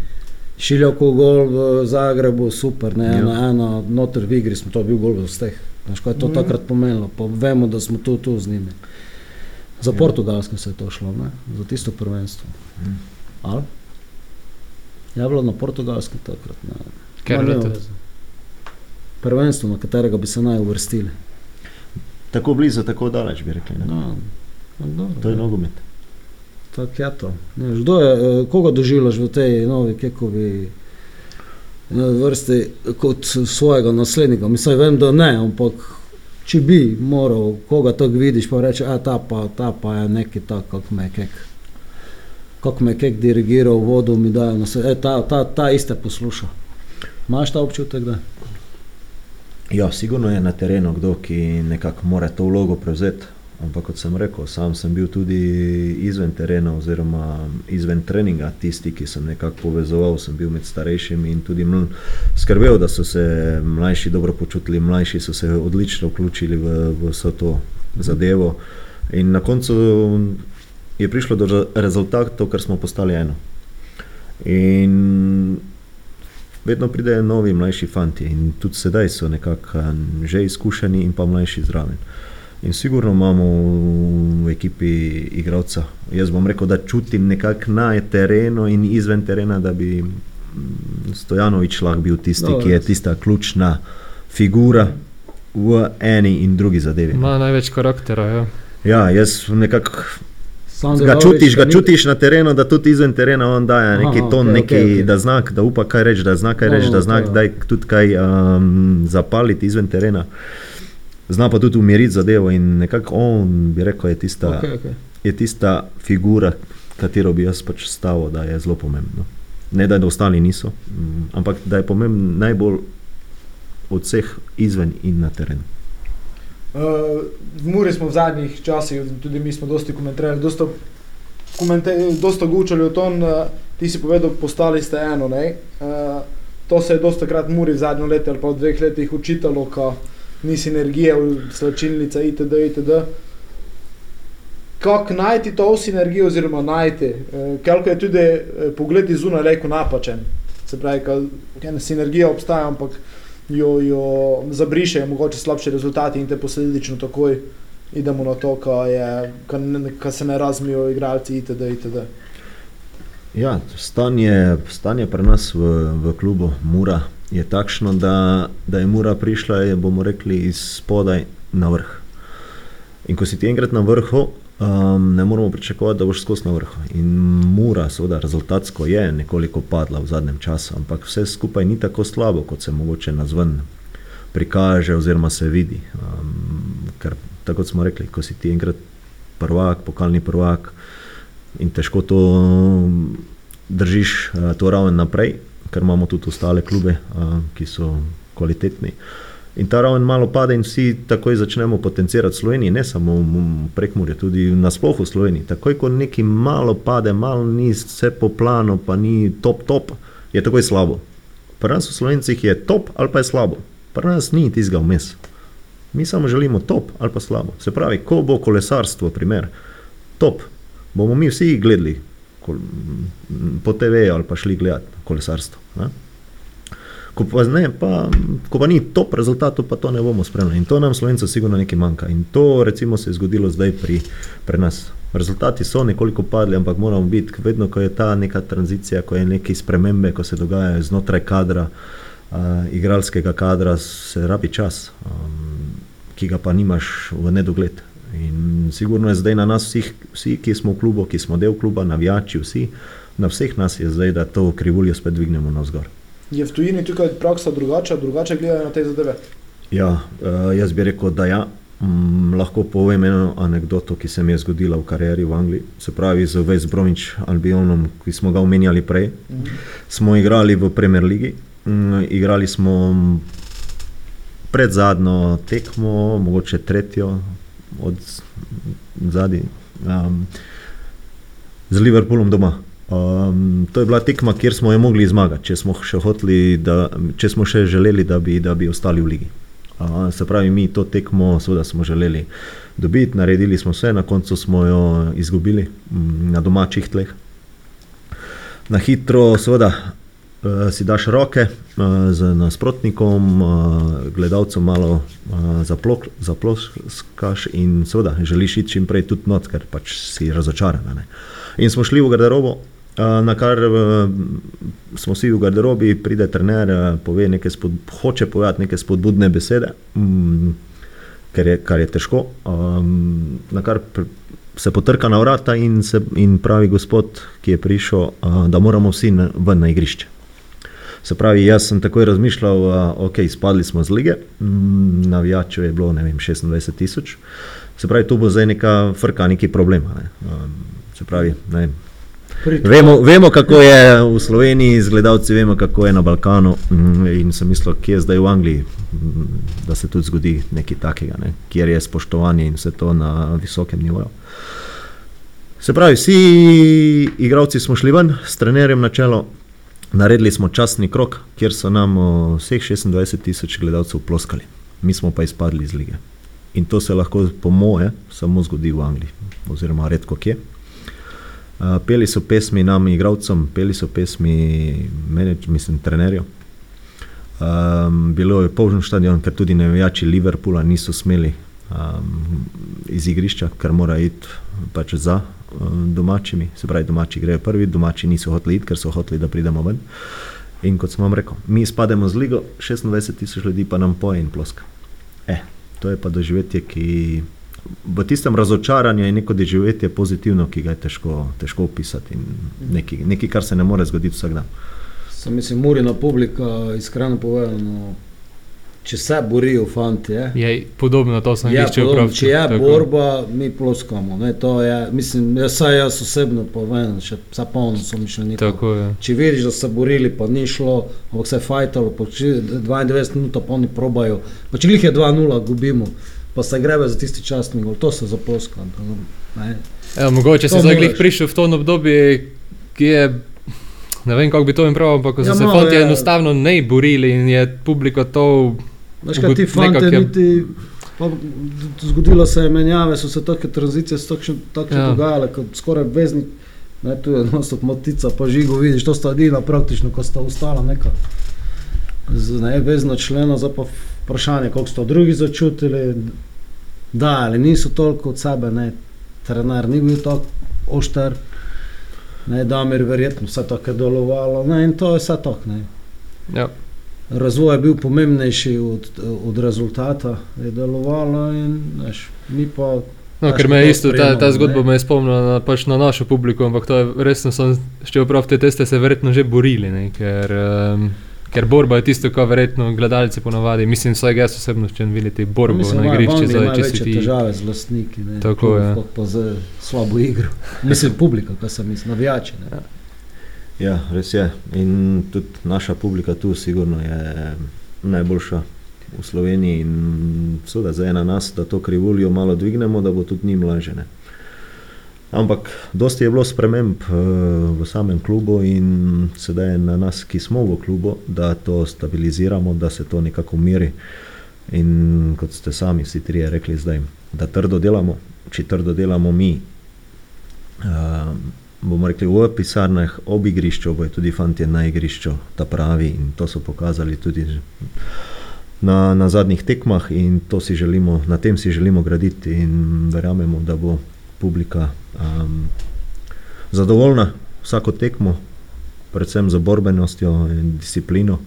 S2: Šiljako gol v Zagrebu, super, ne,
S3: Ja.
S2: ena, ena, noter v igri smo, to je bil gol v steh. Veš, kaj je to
S4: Mhm.
S2: takrat pomenilo, pa vemo, da smo tu, tu z njimi. Za
S3: Ja.
S2: Portugalsko se je to šlo, ne? za tisto prvenstvo.
S3: Mhm.
S2: Ali? Je bilo na portugalskem takrat. Ne?
S5: Ker je to.
S2: Prvenstvo, na katerega bi se naj uvrstili.
S3: Tako blizu, tako daleč bi rekli. Ne?
S2: No, no, dobro,
S3: To je
S2: ja.
S3: nogomet.
S2: Tako je to. Ne, veš, kdo je, eh, koga doživljaš v tej novi kekovi vrsti kot svojega naslednika? Mislim, vem, da ne, ampak če bi moral, koga tako vidiš, pa reče, a ta pa, ta pa je neki tak, kako me kek. Kako me kek dirigiral, vodo mi dajo na svet, e, ta, ta, ta iste posluša. Imaš ta občutek, da?
S3: Ja, sigurno je na terenu kdo, ki nekako mora to vlogo prevzeti. Ampak kot sem rekel, sam sem bil tudi izven terena oziroma izven treninga, tisti, ki sem nekako povezoval, sem bil med starejšimi in tudi skrbel, da so se mlajši dobro počutili, mlajši so se odlično vključili v, v vso to zadevo. In na koncu je prišlo do re- rezultatov, ker smo postali eno. In vedno pridejo novi, mlajši fanti in tudi sedaj so nekako a, že izkušeni in pa mlajši zraven. In sigurno imamo v ekipi igralca. Jaz bom rekel, da čutim nekako na terenu in izven terena, da bi Stojanovič lahko bil tisti,
S2: Dobro.
S3: ki je tista ključna figura v eni in drugi zadevi.
S5: Ima največ karaktera, ja.
S3: Ja, jaz nekako ga čutiš, ga čutiš na terenu, da tudi izven terena on daje neki
S2: Aha,
S3: ton,
S2: okej,
S3: neki,
S2: okej, okej.
S3: da zna, da upa kaj reči, da zna kaj
S2: No,
S3: reči, da zna kdaj tudi kaj um, zapaliti izven terena. Zna pa tudi umiriti zadevo in nekako on bi rekel, je tista, okay.
S2: Okej.
S3: je tista figura, katero bi jaz pač stavil, da je zelo pomembna. Ne da, da ostali niso, mm, ampak da je pomemben najbolj od vseh izven in na terenu.
S4: Uh, v Muri smo v zadnjih časih, tudi mi smo dosti komentirali, dosta, komente, dosta gučali o tom, uh, ti si povedal, postali ste eno. ne. Uh, to se je dosta krat Muri v zadnjem letu ali pa v dveh letih učitalo, ko ni sinergije, v slačilnica itd. itd. Kako najti to sinergijo, oziroma najti, uh, kako je tudi uh, pogled iz zunaj reko napačen. Se pravi, ena sinergija obstaja, ampak jo, jo zabrišejo, mogoče slabši rezultati in te posledično takoj idemo na to, kar se ne razmijo igralci itd. itd.
S3: Ja, stanje, stanje pri nas v, v klubu Mura je takšno, da, da je Mura prišla, je, bomo rekli, iz spodaj na vrh. In ko si ti enkrat na vrhu, um, ne moramo pričakovati, da boš skozi na vrhu. In Mura, seveda, rezultatsko je nekoliko padla v zadnjem času, ampak vse skupaj ni tako slabo, kot se mogoče na zven prikaže oziroma se vidi. Um, ker tako kot smo rekli, ko si ti enkrat prvak, pokalni prvak in težko to mm, držiš uh, to raven naprej, ker imamo tudi ostale klube, ki so kvalitetni. In ta raven malo pade, in vsi takoj začnemo potencirati Slovenijo, ne samo prek Murja, tudi nasplošno v Sloveniji. Takoj, ko nekaj malo pade, malo ni vse po planu, pa ni top, top, je takoj slabo. Pri nas v Slovencih je top ali pa je slabo, pri nas ni tizga vmes. Mi samo želimo top ali pa slabo. Se pravi, ko bo kolesarstvo, primer, top, bomo mi vsi gledali po TV ali pa šli gledati kolesarstvo. Ne? Ko pa, ne, pa, ko pa ni top rezultatov, pa to ne bomo spremljali. In to nam slovencem sigurno nekaj manjka. In to recimo se je zgodilo zdaj pri, pri nas. Rezultati so nekoliko padli, ampak moramo biti, vedno ko je ta neka tranzicija, ko je neke spremembe, ko se dogajajo znotraj kadra, uh, igralskega kadra, se rabi čas, um, ki ga pa nimaš v nedogled. In sigurno je zdaj na nas vseh, vsi, ki smo v klubu, ki smo del kluba, navijači, vsi, na vseh nas je zdaj, da to krivuljo spet dvignemo na vzgor.
S4: Je v tujini tukaj praksa drugačna, drugače gledajo na te zadeve?
S3: Ja, uh, jaz bi rekel, da ja. Mm, lahko povem eno anegdoto, ki se mi je zgodila v karieri v Angliji. Se pravi, z West Bromwich Albionom, ki smo ga omenjali prej, -hmm. smo igrali v Premier League. Mm, igrali smo pred zadnjo tekmo, mogoče tretjo, od zadaj, um, z Liverpoolom doma. Um, to je bila tekma, kjer smo jo mogli zmagati, če smo še, hotli, da, če smo še želeli, da bi, da bi ostali v ligi. Uh, se pravi, mi to tekmo seveda smo želeli dobiti, naredili smo vse, na koncu smo jo izgubili m, na domačih tleh. Na hitro, seveda, si daš roke uh, z nasprotnikom, uh, gledalcem malo uh, zaploskaš in seveda želiš iti čim prej tudi not, ker pač si razočaran. Ne. In smo šli v garderobo, na kar smo vsi v garderobi, pride trener, pove nekaj spod, hoče povedati neke spodbudne besede, um, ker je, kar je težko. Um, Se potrka na vrata in, se, in pravi gospod, ki je prišel, da moramo vsi na, ven na igrišče. Se pravi, jaz sem takoj razmišljal, da okay, spadli smo z lige, mm, navijačev je bilo vem, 26 tisoč, se pravi, tu bo zdaj neka frka, neki problem. Ne. Um, se pravi, ne. Vemo, vemo, kako je v Sloveniji, z gledalci vemo, kako je na Balkanu. Mm, in sem mislil, kje je zdaj v Angliji, mm, da se tudi zgodi nekaj takega, ne, kjer je spoštovanje in vse to na visokem nivoju. Se pravi, vsi igravci smo šli ven, s trenerjem na čelo, Naredili smo časni krok, kjer so nam vseh 26 tisoč gledalcev ploskali, mi smo pa izpadli iz lige. In to se lahko, po moje, samo zgodi v Angliji, oziroma redko kje. Uh, peli so pesmi nam, igravcem, peli so pesmi menedž, mislim, trenerjev. Um, bilo je polžen stadion, ker tudi nevijači Liverpoola niso smeli um, iz igrišča, ker mora iti pač za um, domačimi. Se pravi, domači grejo prvi, domači niso hoteli iti, ker so hoteli, da pridemo ven. In kot sem vam rekel, mi spademo z ligo, 26 tisoč ljudi pa nam poje in ploska. Eh, to je pa doživetje, ki v tistem razočaranju je neko doživetje pozitivno, ki ga je težko, težko opisati nekaj, nekaj, kar se ne more zgoditi vsak dan.
S2: Sam mislim, Murina publika, iskreno povedano, če se borijo, fanti. Je,
S5: je podobno to, sem
S2: ja,
S5: videl.
S2: Podobno, če je tako. borba, mi ploskamo. Ne, je, mislim, jaz, jaz osebno povem, še vse polno so mišljeni. Če vidiš, da so se borili, pa ni šlo, ampak se je fajtalo, 92 minut pa oni probajo. Pa če jih je 2-0, gubimo. Pa se grebe za tisti časni gol, to se zaploska.
S5: Ja, mogoče si zdaj prišel v to obdobje, ki je. Ne vem, kako bi to jim pravil, ampak so ja, se fanti enostavno ne borili in je publika to
S2: Veš, kaj ti fanti, niti, pa, zgodilo se je menjave, so se take tranzicije tako ja. dogajale, kot skoraj vezni. Ne, tu je enostavno motica, pa žigo vidiš, to sta edina praktično, ko sta ustala neka z nevezno členo, za pa vprašanje, koliko so drugi začutili, da ali niso toliko od sebe, ne, trener ni bil tako ošter, ne, da mi je verjetno vse tako delovalo, ne, in to je vse tako, ne. Ja razvoj je bil pomembnejši od, od rezultata, je delovalo in veš, mi pa.
S5: No, ker me isto, ta, ta zgodba ne? me je spomnila na, pač na našo publiko, ampak to je resno, sem, še prav te teste se verjetno že borili, ne, ker, um, Ker borba je tisto, kar verjetno gledalci ponovadi, mislim, vsaj jaz osebno, če vidite borbo
S2: Mislim,
S5: na igrišču, zdaj če si ti.
S2: težave z lastniki. Ne,
S5: Tako je.
S2: kot Pa z slabo igro. Mislim, publika, kaj sem mislil, navijači. Ne.
S3: Ja, res je. In tudi naša publika tu sigurno je najboljša v Sloveniji in seveda zdaj je na nas, da to krivuljo malo dvignemo, da bo tudi njim lažje. Ne. Ampak dosti je bilo sprememb eh, v samem klubu in sedaj je na nas, ki smo v klubu, da to stabiliziramo, da se to nekako miri. In kot ste sami vsi trije rekli zdaj, da trdo delamo, če trdo delamo mi, um, bomo rekli v pisarnah, ob igrišču, bojo tudi fanti na igrišču, ta pravi in to so pokazali tudi na, na zadnjih tekmah in to si želimo, na tem si želimo graditi in verjamemo, da bo publika um, zadovoljna vsako tekmo, predvsem za borbenostjo in disciplino.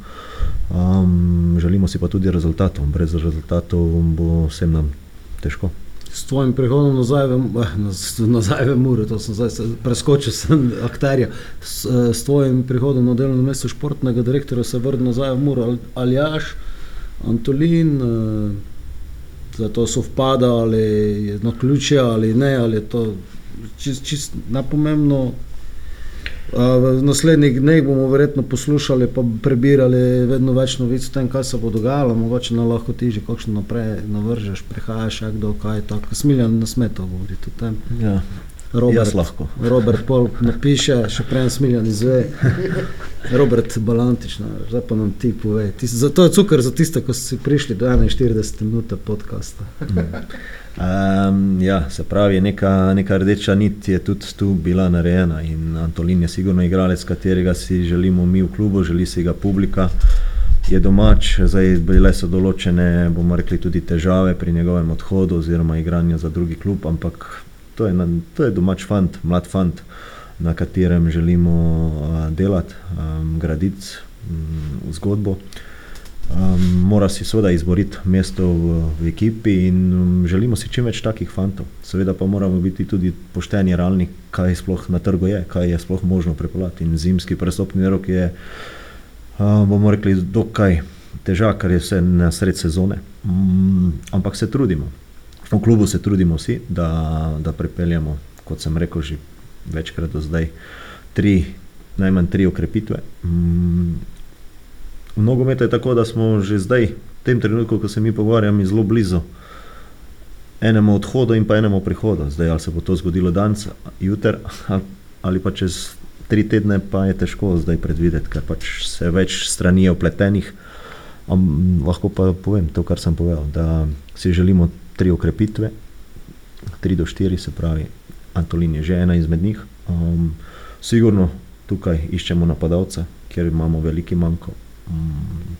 S3: Um, želimo si pa tudi rezultatov, brez rezultatov bo vsem nam težko.
S2: S tvojim prihodom nazaj eh, nazaj v Muro, to sem zdaj preskočil, sem akterja. S, eh, s tvojim prihodom na delovno mesto športnega direktorja se vrne nazaj v Muro. Ali- Aljaš, Antolin, eh, da to sovpada ali je na ključe ali ne, ali je to čist, čist napomembno. V naslednjih dneh bomo verjetno poslušali, pa prebirali vedno več novic o tem, kaj se bo dogajalo. Mogoče nam lahko ti že kakšno naprej navržeš, prihajaš, jak do kaj tako. Smiljan nasmetov govoriti o tem.
S3: Ja,
S2: Robert,
S3: jaz lahko.
S2: Robert Pol napiše, še prej Smiljan izve. Robert Balantič, no, zdaj pa nam ti pove. Ti, zato je cukor za tiste, ko si prišli do 41 minut podcasta.
S3: Um, ja, se pravi, neka, neka rdeča nit je tudi tu bila narejena in Antolin je sigurno igralec, katerega si želimo mi v klubu, želi si ga publika. Je domač, zdaj bile so določene, bomo rekli, tudi težave pri njegovem odhodu oziroma igranju za drugi klub, ampak to je, na, to je domač fant, mlad fant, na katerem želimo uh, delati, um, graditi um, zgodbo. Um, mora si seveda izboriti mesto v, v ekipi in um, želimo si čim več takih fantov. Seveda pa moramo biti tudi pošteni, realni, kaj sploh na trgu je, kaj je sploh možno prepeljati. In zimski prestopni rok je, uh, bomo rekli, dokaj težak, ker je vse na sred sezone. Um, ampak se trudimo. V klubu se trudimo vsi, da, da prepeljemo, kot sem rekel že večkrat do zdaj, tri, najmanj tri okrepitve. Um, V nogometu je tako, da smo že zdaj, v tem trenutku, ko se mi pogovarjamo, zelo blizu enemu odhodu in pa enemu prihodu. Zdaj, ali se bo to zgodilo danes, jutri ali pa čez tri tedne, pa je težko zdaj predvideti, ker pač se več strani je opletenih. Am, lahko pa povem to, kar sem povedal, da si želimo tri okrepitve, tri do štiri, se pravi, Antolin je že ena izmed njih. Um, sigurno tukaj iščemo napadalca, ker imamo veliki manjko mm,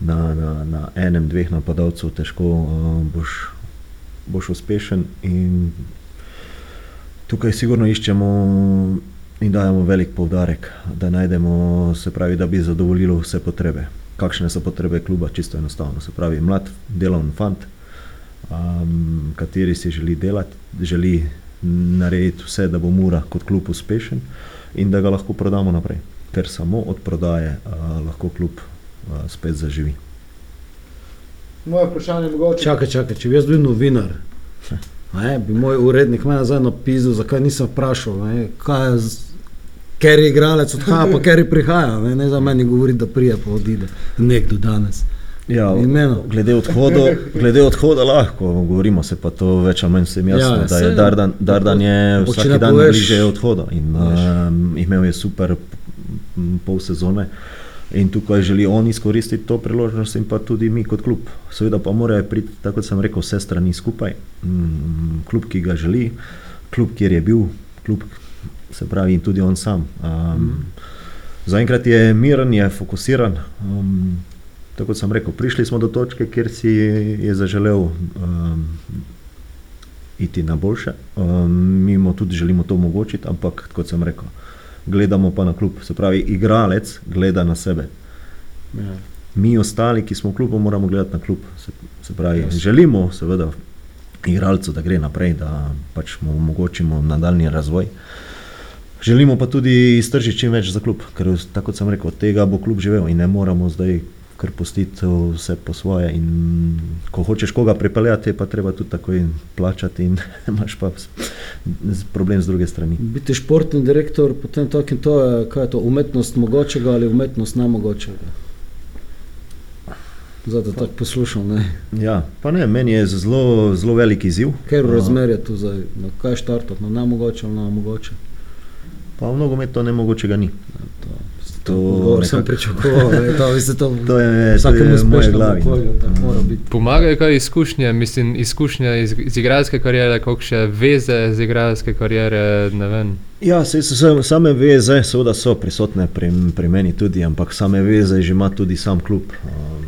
S3: na, na, na enem, dveh napadalcev težko uh, boš, boš uspešen. In tukaj sigurno iščemo in dajemo velik poudarek, da najdemo, se pravi, da bi zadovoljilo vse potrebe. Kakšne so potrebe kluba, čisto enostavno. Se pravi, mlad, delovni fant, um, kateri si želi delati, želi narediti vse, da bo Mura kot klub uspešen in da ga lahko prodamo naprej ker samo od prodaje uh, lahko klub uh, spet zaživi.
S4: Moje vprašanje je mogoče.
S2: Čakaj, čakaj, če bi jaz bil novinar, ne, bi moj urednik me nazaj napisal, zakaj nisem vprašal, ne, kaj je, z- ker je igralec odhaja, pa ker je prihaja, ne, ne za meni govori, da prije pa odide, nekdo danes.
S3: Ja,
S2: Imeno.
S3: glede, odhodu, glede odhoda lahko govorimo, se pa to več ali manj vsem jasno,
S2: Ja,
S3: ja, da je Dardan, Dardan je vsak dan
S2: poveš-
S3: bliže odhoda in um, imel je super pol sezone. In tukaj želi on izkoristiti to priložnost, in pa tudi mi kot klub. Seveda pa morajo priti, tako kot sem rekel, vse strani skupaj. Mm, Klub, ki ga želi, klub, kjer je bil, klub, se pravi, in tudi on sam. Um, Zaenkrat je miren, je fokusiran. Um, tako kot sem rekel, prišli smo do točke, kjer si je zaželel um, iti na boljše. Um, mi mu tudi želimo to omogočiti, ampak kot sem rekel, gledamo pa na klub. Se pravi, igralec gleda na sebe.
S2: Ja.
S3: Mi ostali, ki smo v klubu, moramo gledati na klub. Se, se pravi,
S2: Jasno.
S3: želimo seveda igralcu, da gre naprej, da pač mu omogočimo nadaljni razvoj. Želimo pa tudi iztržiti čim več za klub, ker tako kot sem rekel, od tega bo klub živel in ne moramo zdaj kar pustiti vse po svoje. In ko hočeš koga pripeljati, pa treba tudi takoj plačati in (laughs) imaš pa problem z druge strani.
S2: Biti športni direktor, potem tako in to je, kaj je to, umetnost mogočega ali umetnost nemogočega. Zato tako poslušam, ne.
S3: Ja, pa ne, meni je zelo, zelo velik izziv.
S2: Kaj je razmerje tu zdaj, na kaj štartati, na nemogoče ali na mogoče?
S3: Pa v nogometu to nemogočega ni.
S2: To,
S3: To
S2: to odgovor sem pričakoval, (laughs) ne, to, veste, to,
S3: To je,
S2: vsakemu
S3: glavi. no.
S2: okolju, biti.
S5: Pomagajo kaj izkušnje, mislim, izkušnje iz, iz igralske kariere, kakšne veze z igralske kariere, ne vem.
S3: Ja, se, se, same veze seveda so prisotne pri, pri meni tudi, ampak same veze že ima tudi sam klub. Um,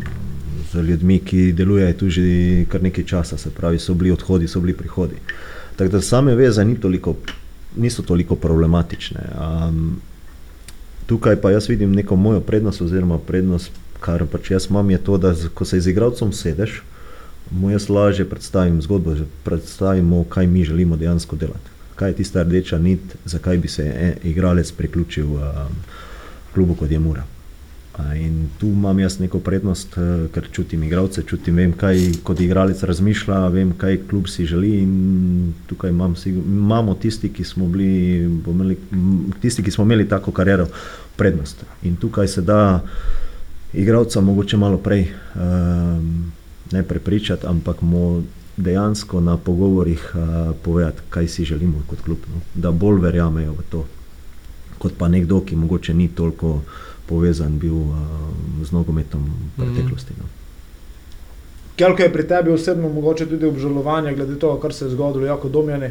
S3: z ljudmi, ki delujejo tu že kar nekaj časa, se pravi, so bili odhodi, so bili prihodi. Tako da same veze ni toliko, niso toliko problematične. Um, tukaj pa jaz vidim neko mojo prednost, oziroma prednost, kar pač jaz imam, je to, da ko se z igralcem sedeš, mu jaz lažje predstavim zgodbo, predstavimo, kaj mi želimo dejansko delati. Kaj je tista rdeča nit, zakaj bi se e, igralec priključil um, klubu kot je Mura. In tu imam jaz neko prednost, eh, ker čutim igralce, čutim, vem, kaj kot igralec razmišlja, vem, kaj klub si želi. Tukaj imam, imamo tisti, ki bili, imeli, tisti, ki smo imeli tako kariero, prednost. In tukaj se da igralca mogoče malo prej um, ne prepričati, ampak mu dejansko na pogovorih uh, povedati, kaj si želimo kot klub. No? Da bolj verjamejo v to, kot pa nekdo, ki mogoče ni toliko povezan bil uh, z nogometom v preteklosti. No?
S4: Kelko je pri tebi osebno mogoče tudi obžalovanje glede tega, kar se je zgodilo jako Domjani,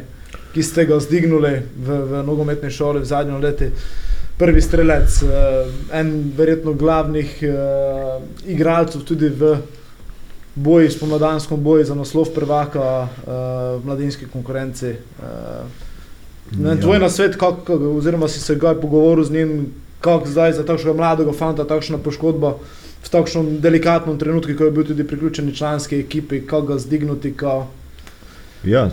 S4: ki ste ga zdignuli v, v nogometni šoli v zadnjem letu. Prvi strelec, eh, en verjetno glavnih uh, igralcev tudi v boji, spomladanskem boju za naslov prvaka uh, v mladinski konkurenci. Uh,
S3: Ja.
S4: tvoj na svet, kak, oziroma si se ga pogovoril z njim, kako zdaj za takšnega mladega fanta, takšna poškodba v takšnem delikatnem trenutku, ko je bil tudi priključen članski ekipi, kako ga zdignuti. Kao.
S3: Ja,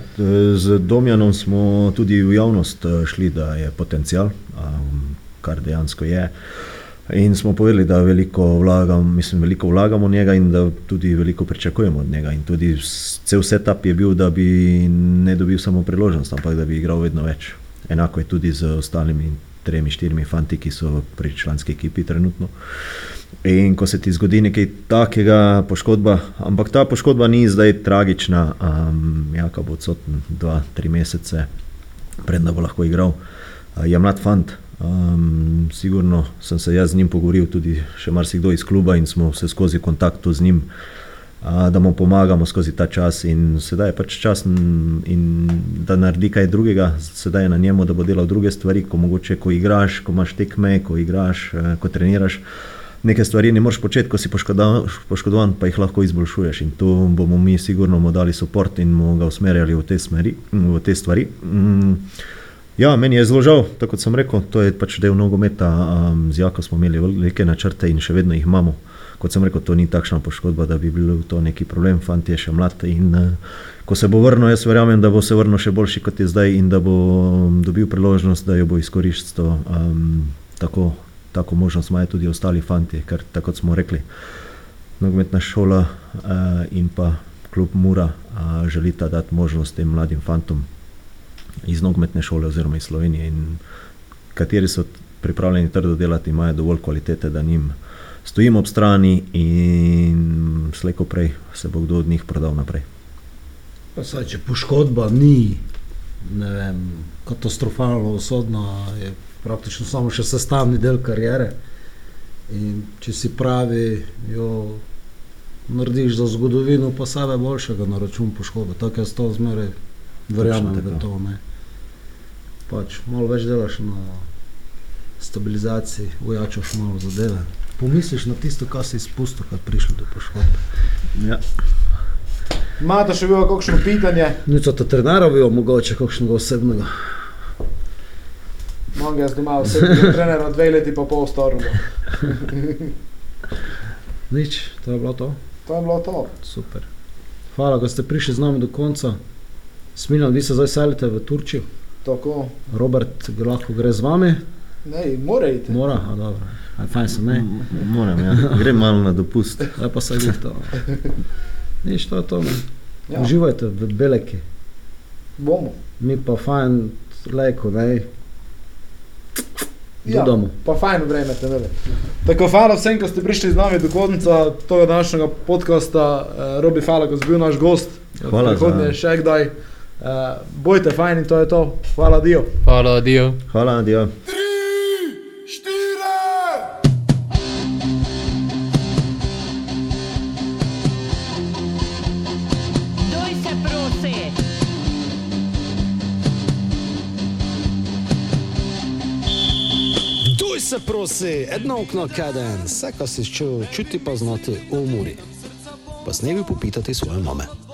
S3: z Domjanom smo tudi v javnost eh, šli, da je potencial, um, kar dejansko je. In smo povedali, da veliko vlagam, mislim, veliko vlagamo v njega in da tudi veliko pričakujemo od njega. In tudi cel setup je bil, da bi ne dobil samo priložnost, ampak da bi igral vedno več. Enako je tudi z ostalimi tremi, štirimi fanti, ki so pri članski ekipi trenutno. In ko se ti zgodi nekaj takega, poškodba, ampak ta poškodba ni zdaj tragična, um, Jaka bo odsoten dva, tri mesece, predna bo lahko igral. Uh, je mlad fant, um, sigurno sem se jaz z njim pogovoril, tudi še marsikdo iz kluba in smo se skozi kontaktu z njim, da mu pomagamo skozi ta čas in sedaj je pač čas, in da naredi kaj drugega, sedaj je na njemu, da bo delal druge stvari, ko mogoče, ko igraš, ko imaš tekme, ko igraš, eh, ko treniraš. Neke stvari ne moreš početi, ko si poškodovan, pa jih lahko izboljšuješ. In tu bomo mi sigurno mu dali podporo in mu ga usmerjali v te, smeri, v te stvari. Mm, Ja, meni je zelo žal, tako kot sem rekel, to je pač del nogometa. Z Jako smo imeli velike načrte in še vedno jih imamo. Kot sem rekel, to ni takšna poškodba, da bi bil to neki problem. Fant je še mlad in uh, ko se bo vrnil, jaz verjamem, da bo se vrnil še boljši kot je zdaj in da bo um, dobil priložnost, da jo bo izkoristil. Um, tako, tako možnost imajo tudi ostali fanti, ker tako smo rekli, nogometna šola uh, in pa klub Mura uh, želita dati možnost tem mladim fantom iz nogometne šole oziroma iz Slovenije, in kateri so pripravljeni trdo delati, imajo dovolj kvalitete, da njim stojimo ob strani in slejko prej se bo kdo od njih prodal naprej.
S2: Pa Saj, če poškodba ni ne vem, katastrofalno usodna, je praktično samo še sestavni del kariere. In če si pravi, jo narediš za zgodovino, pa sebe boljšega na račun poškodbe. Tako jaz to zmeraj verjamem
S3: tako.
S2: v to. Ne. Pač malo več delaš na stabilizaciji, ujačaš malo zadeve. Pomisliš na tisto, kar si izpustil, kad prišlo do poškodbe.
S3: Ja.
S4: Imate še bilo kakšno pitanje?
S2: Nič od trenera bi mogoče kakšnega osebnega.
S4: Imam jaz doma osebnega trenera, dve leti pa pol starega. (laughs)
S2: Nič, to je bilo to.
S4: To je bilo to.
S2: Super. Hvala, da ste prišli z nami do konca. Smiljan, vi se zdaj selite v Turčijo.
S4: Tako,
S2: Robert lahko gre z vami,
S4: ne, mora iti.
S2: mora, a dobro. Aj, fajn sem, ne.
S3: Moram, ja. grem malo na dopust.
S2: Zdaj pa se glih to. Nič to je to. ne.
S4: Ja.
S2: Uživajte v beleki.
S4: Bomo.
S2: Mi pa fajn, lejko, ne.
S4: Ja,
S2: Dodamo.
S4: pa fajn vreme te imeli. Tako, hvala vsem, ki ste prišli z nami do konca tega današnjega podcasta. Uh, Robi, hvala, ko si bil naš gost.
S3: Hvala
S4: Prihodnje še kdaj. Uh, bojte fajn in to je to. Hvala, Dio.
S5: Hvala, Dio.
S3: Hvala, adijo.
S6: Prosi,
S1: jedno okno kaden, vse, kar si čutil, čuti pa znati umori. Pa s nebi popitati svoje mame.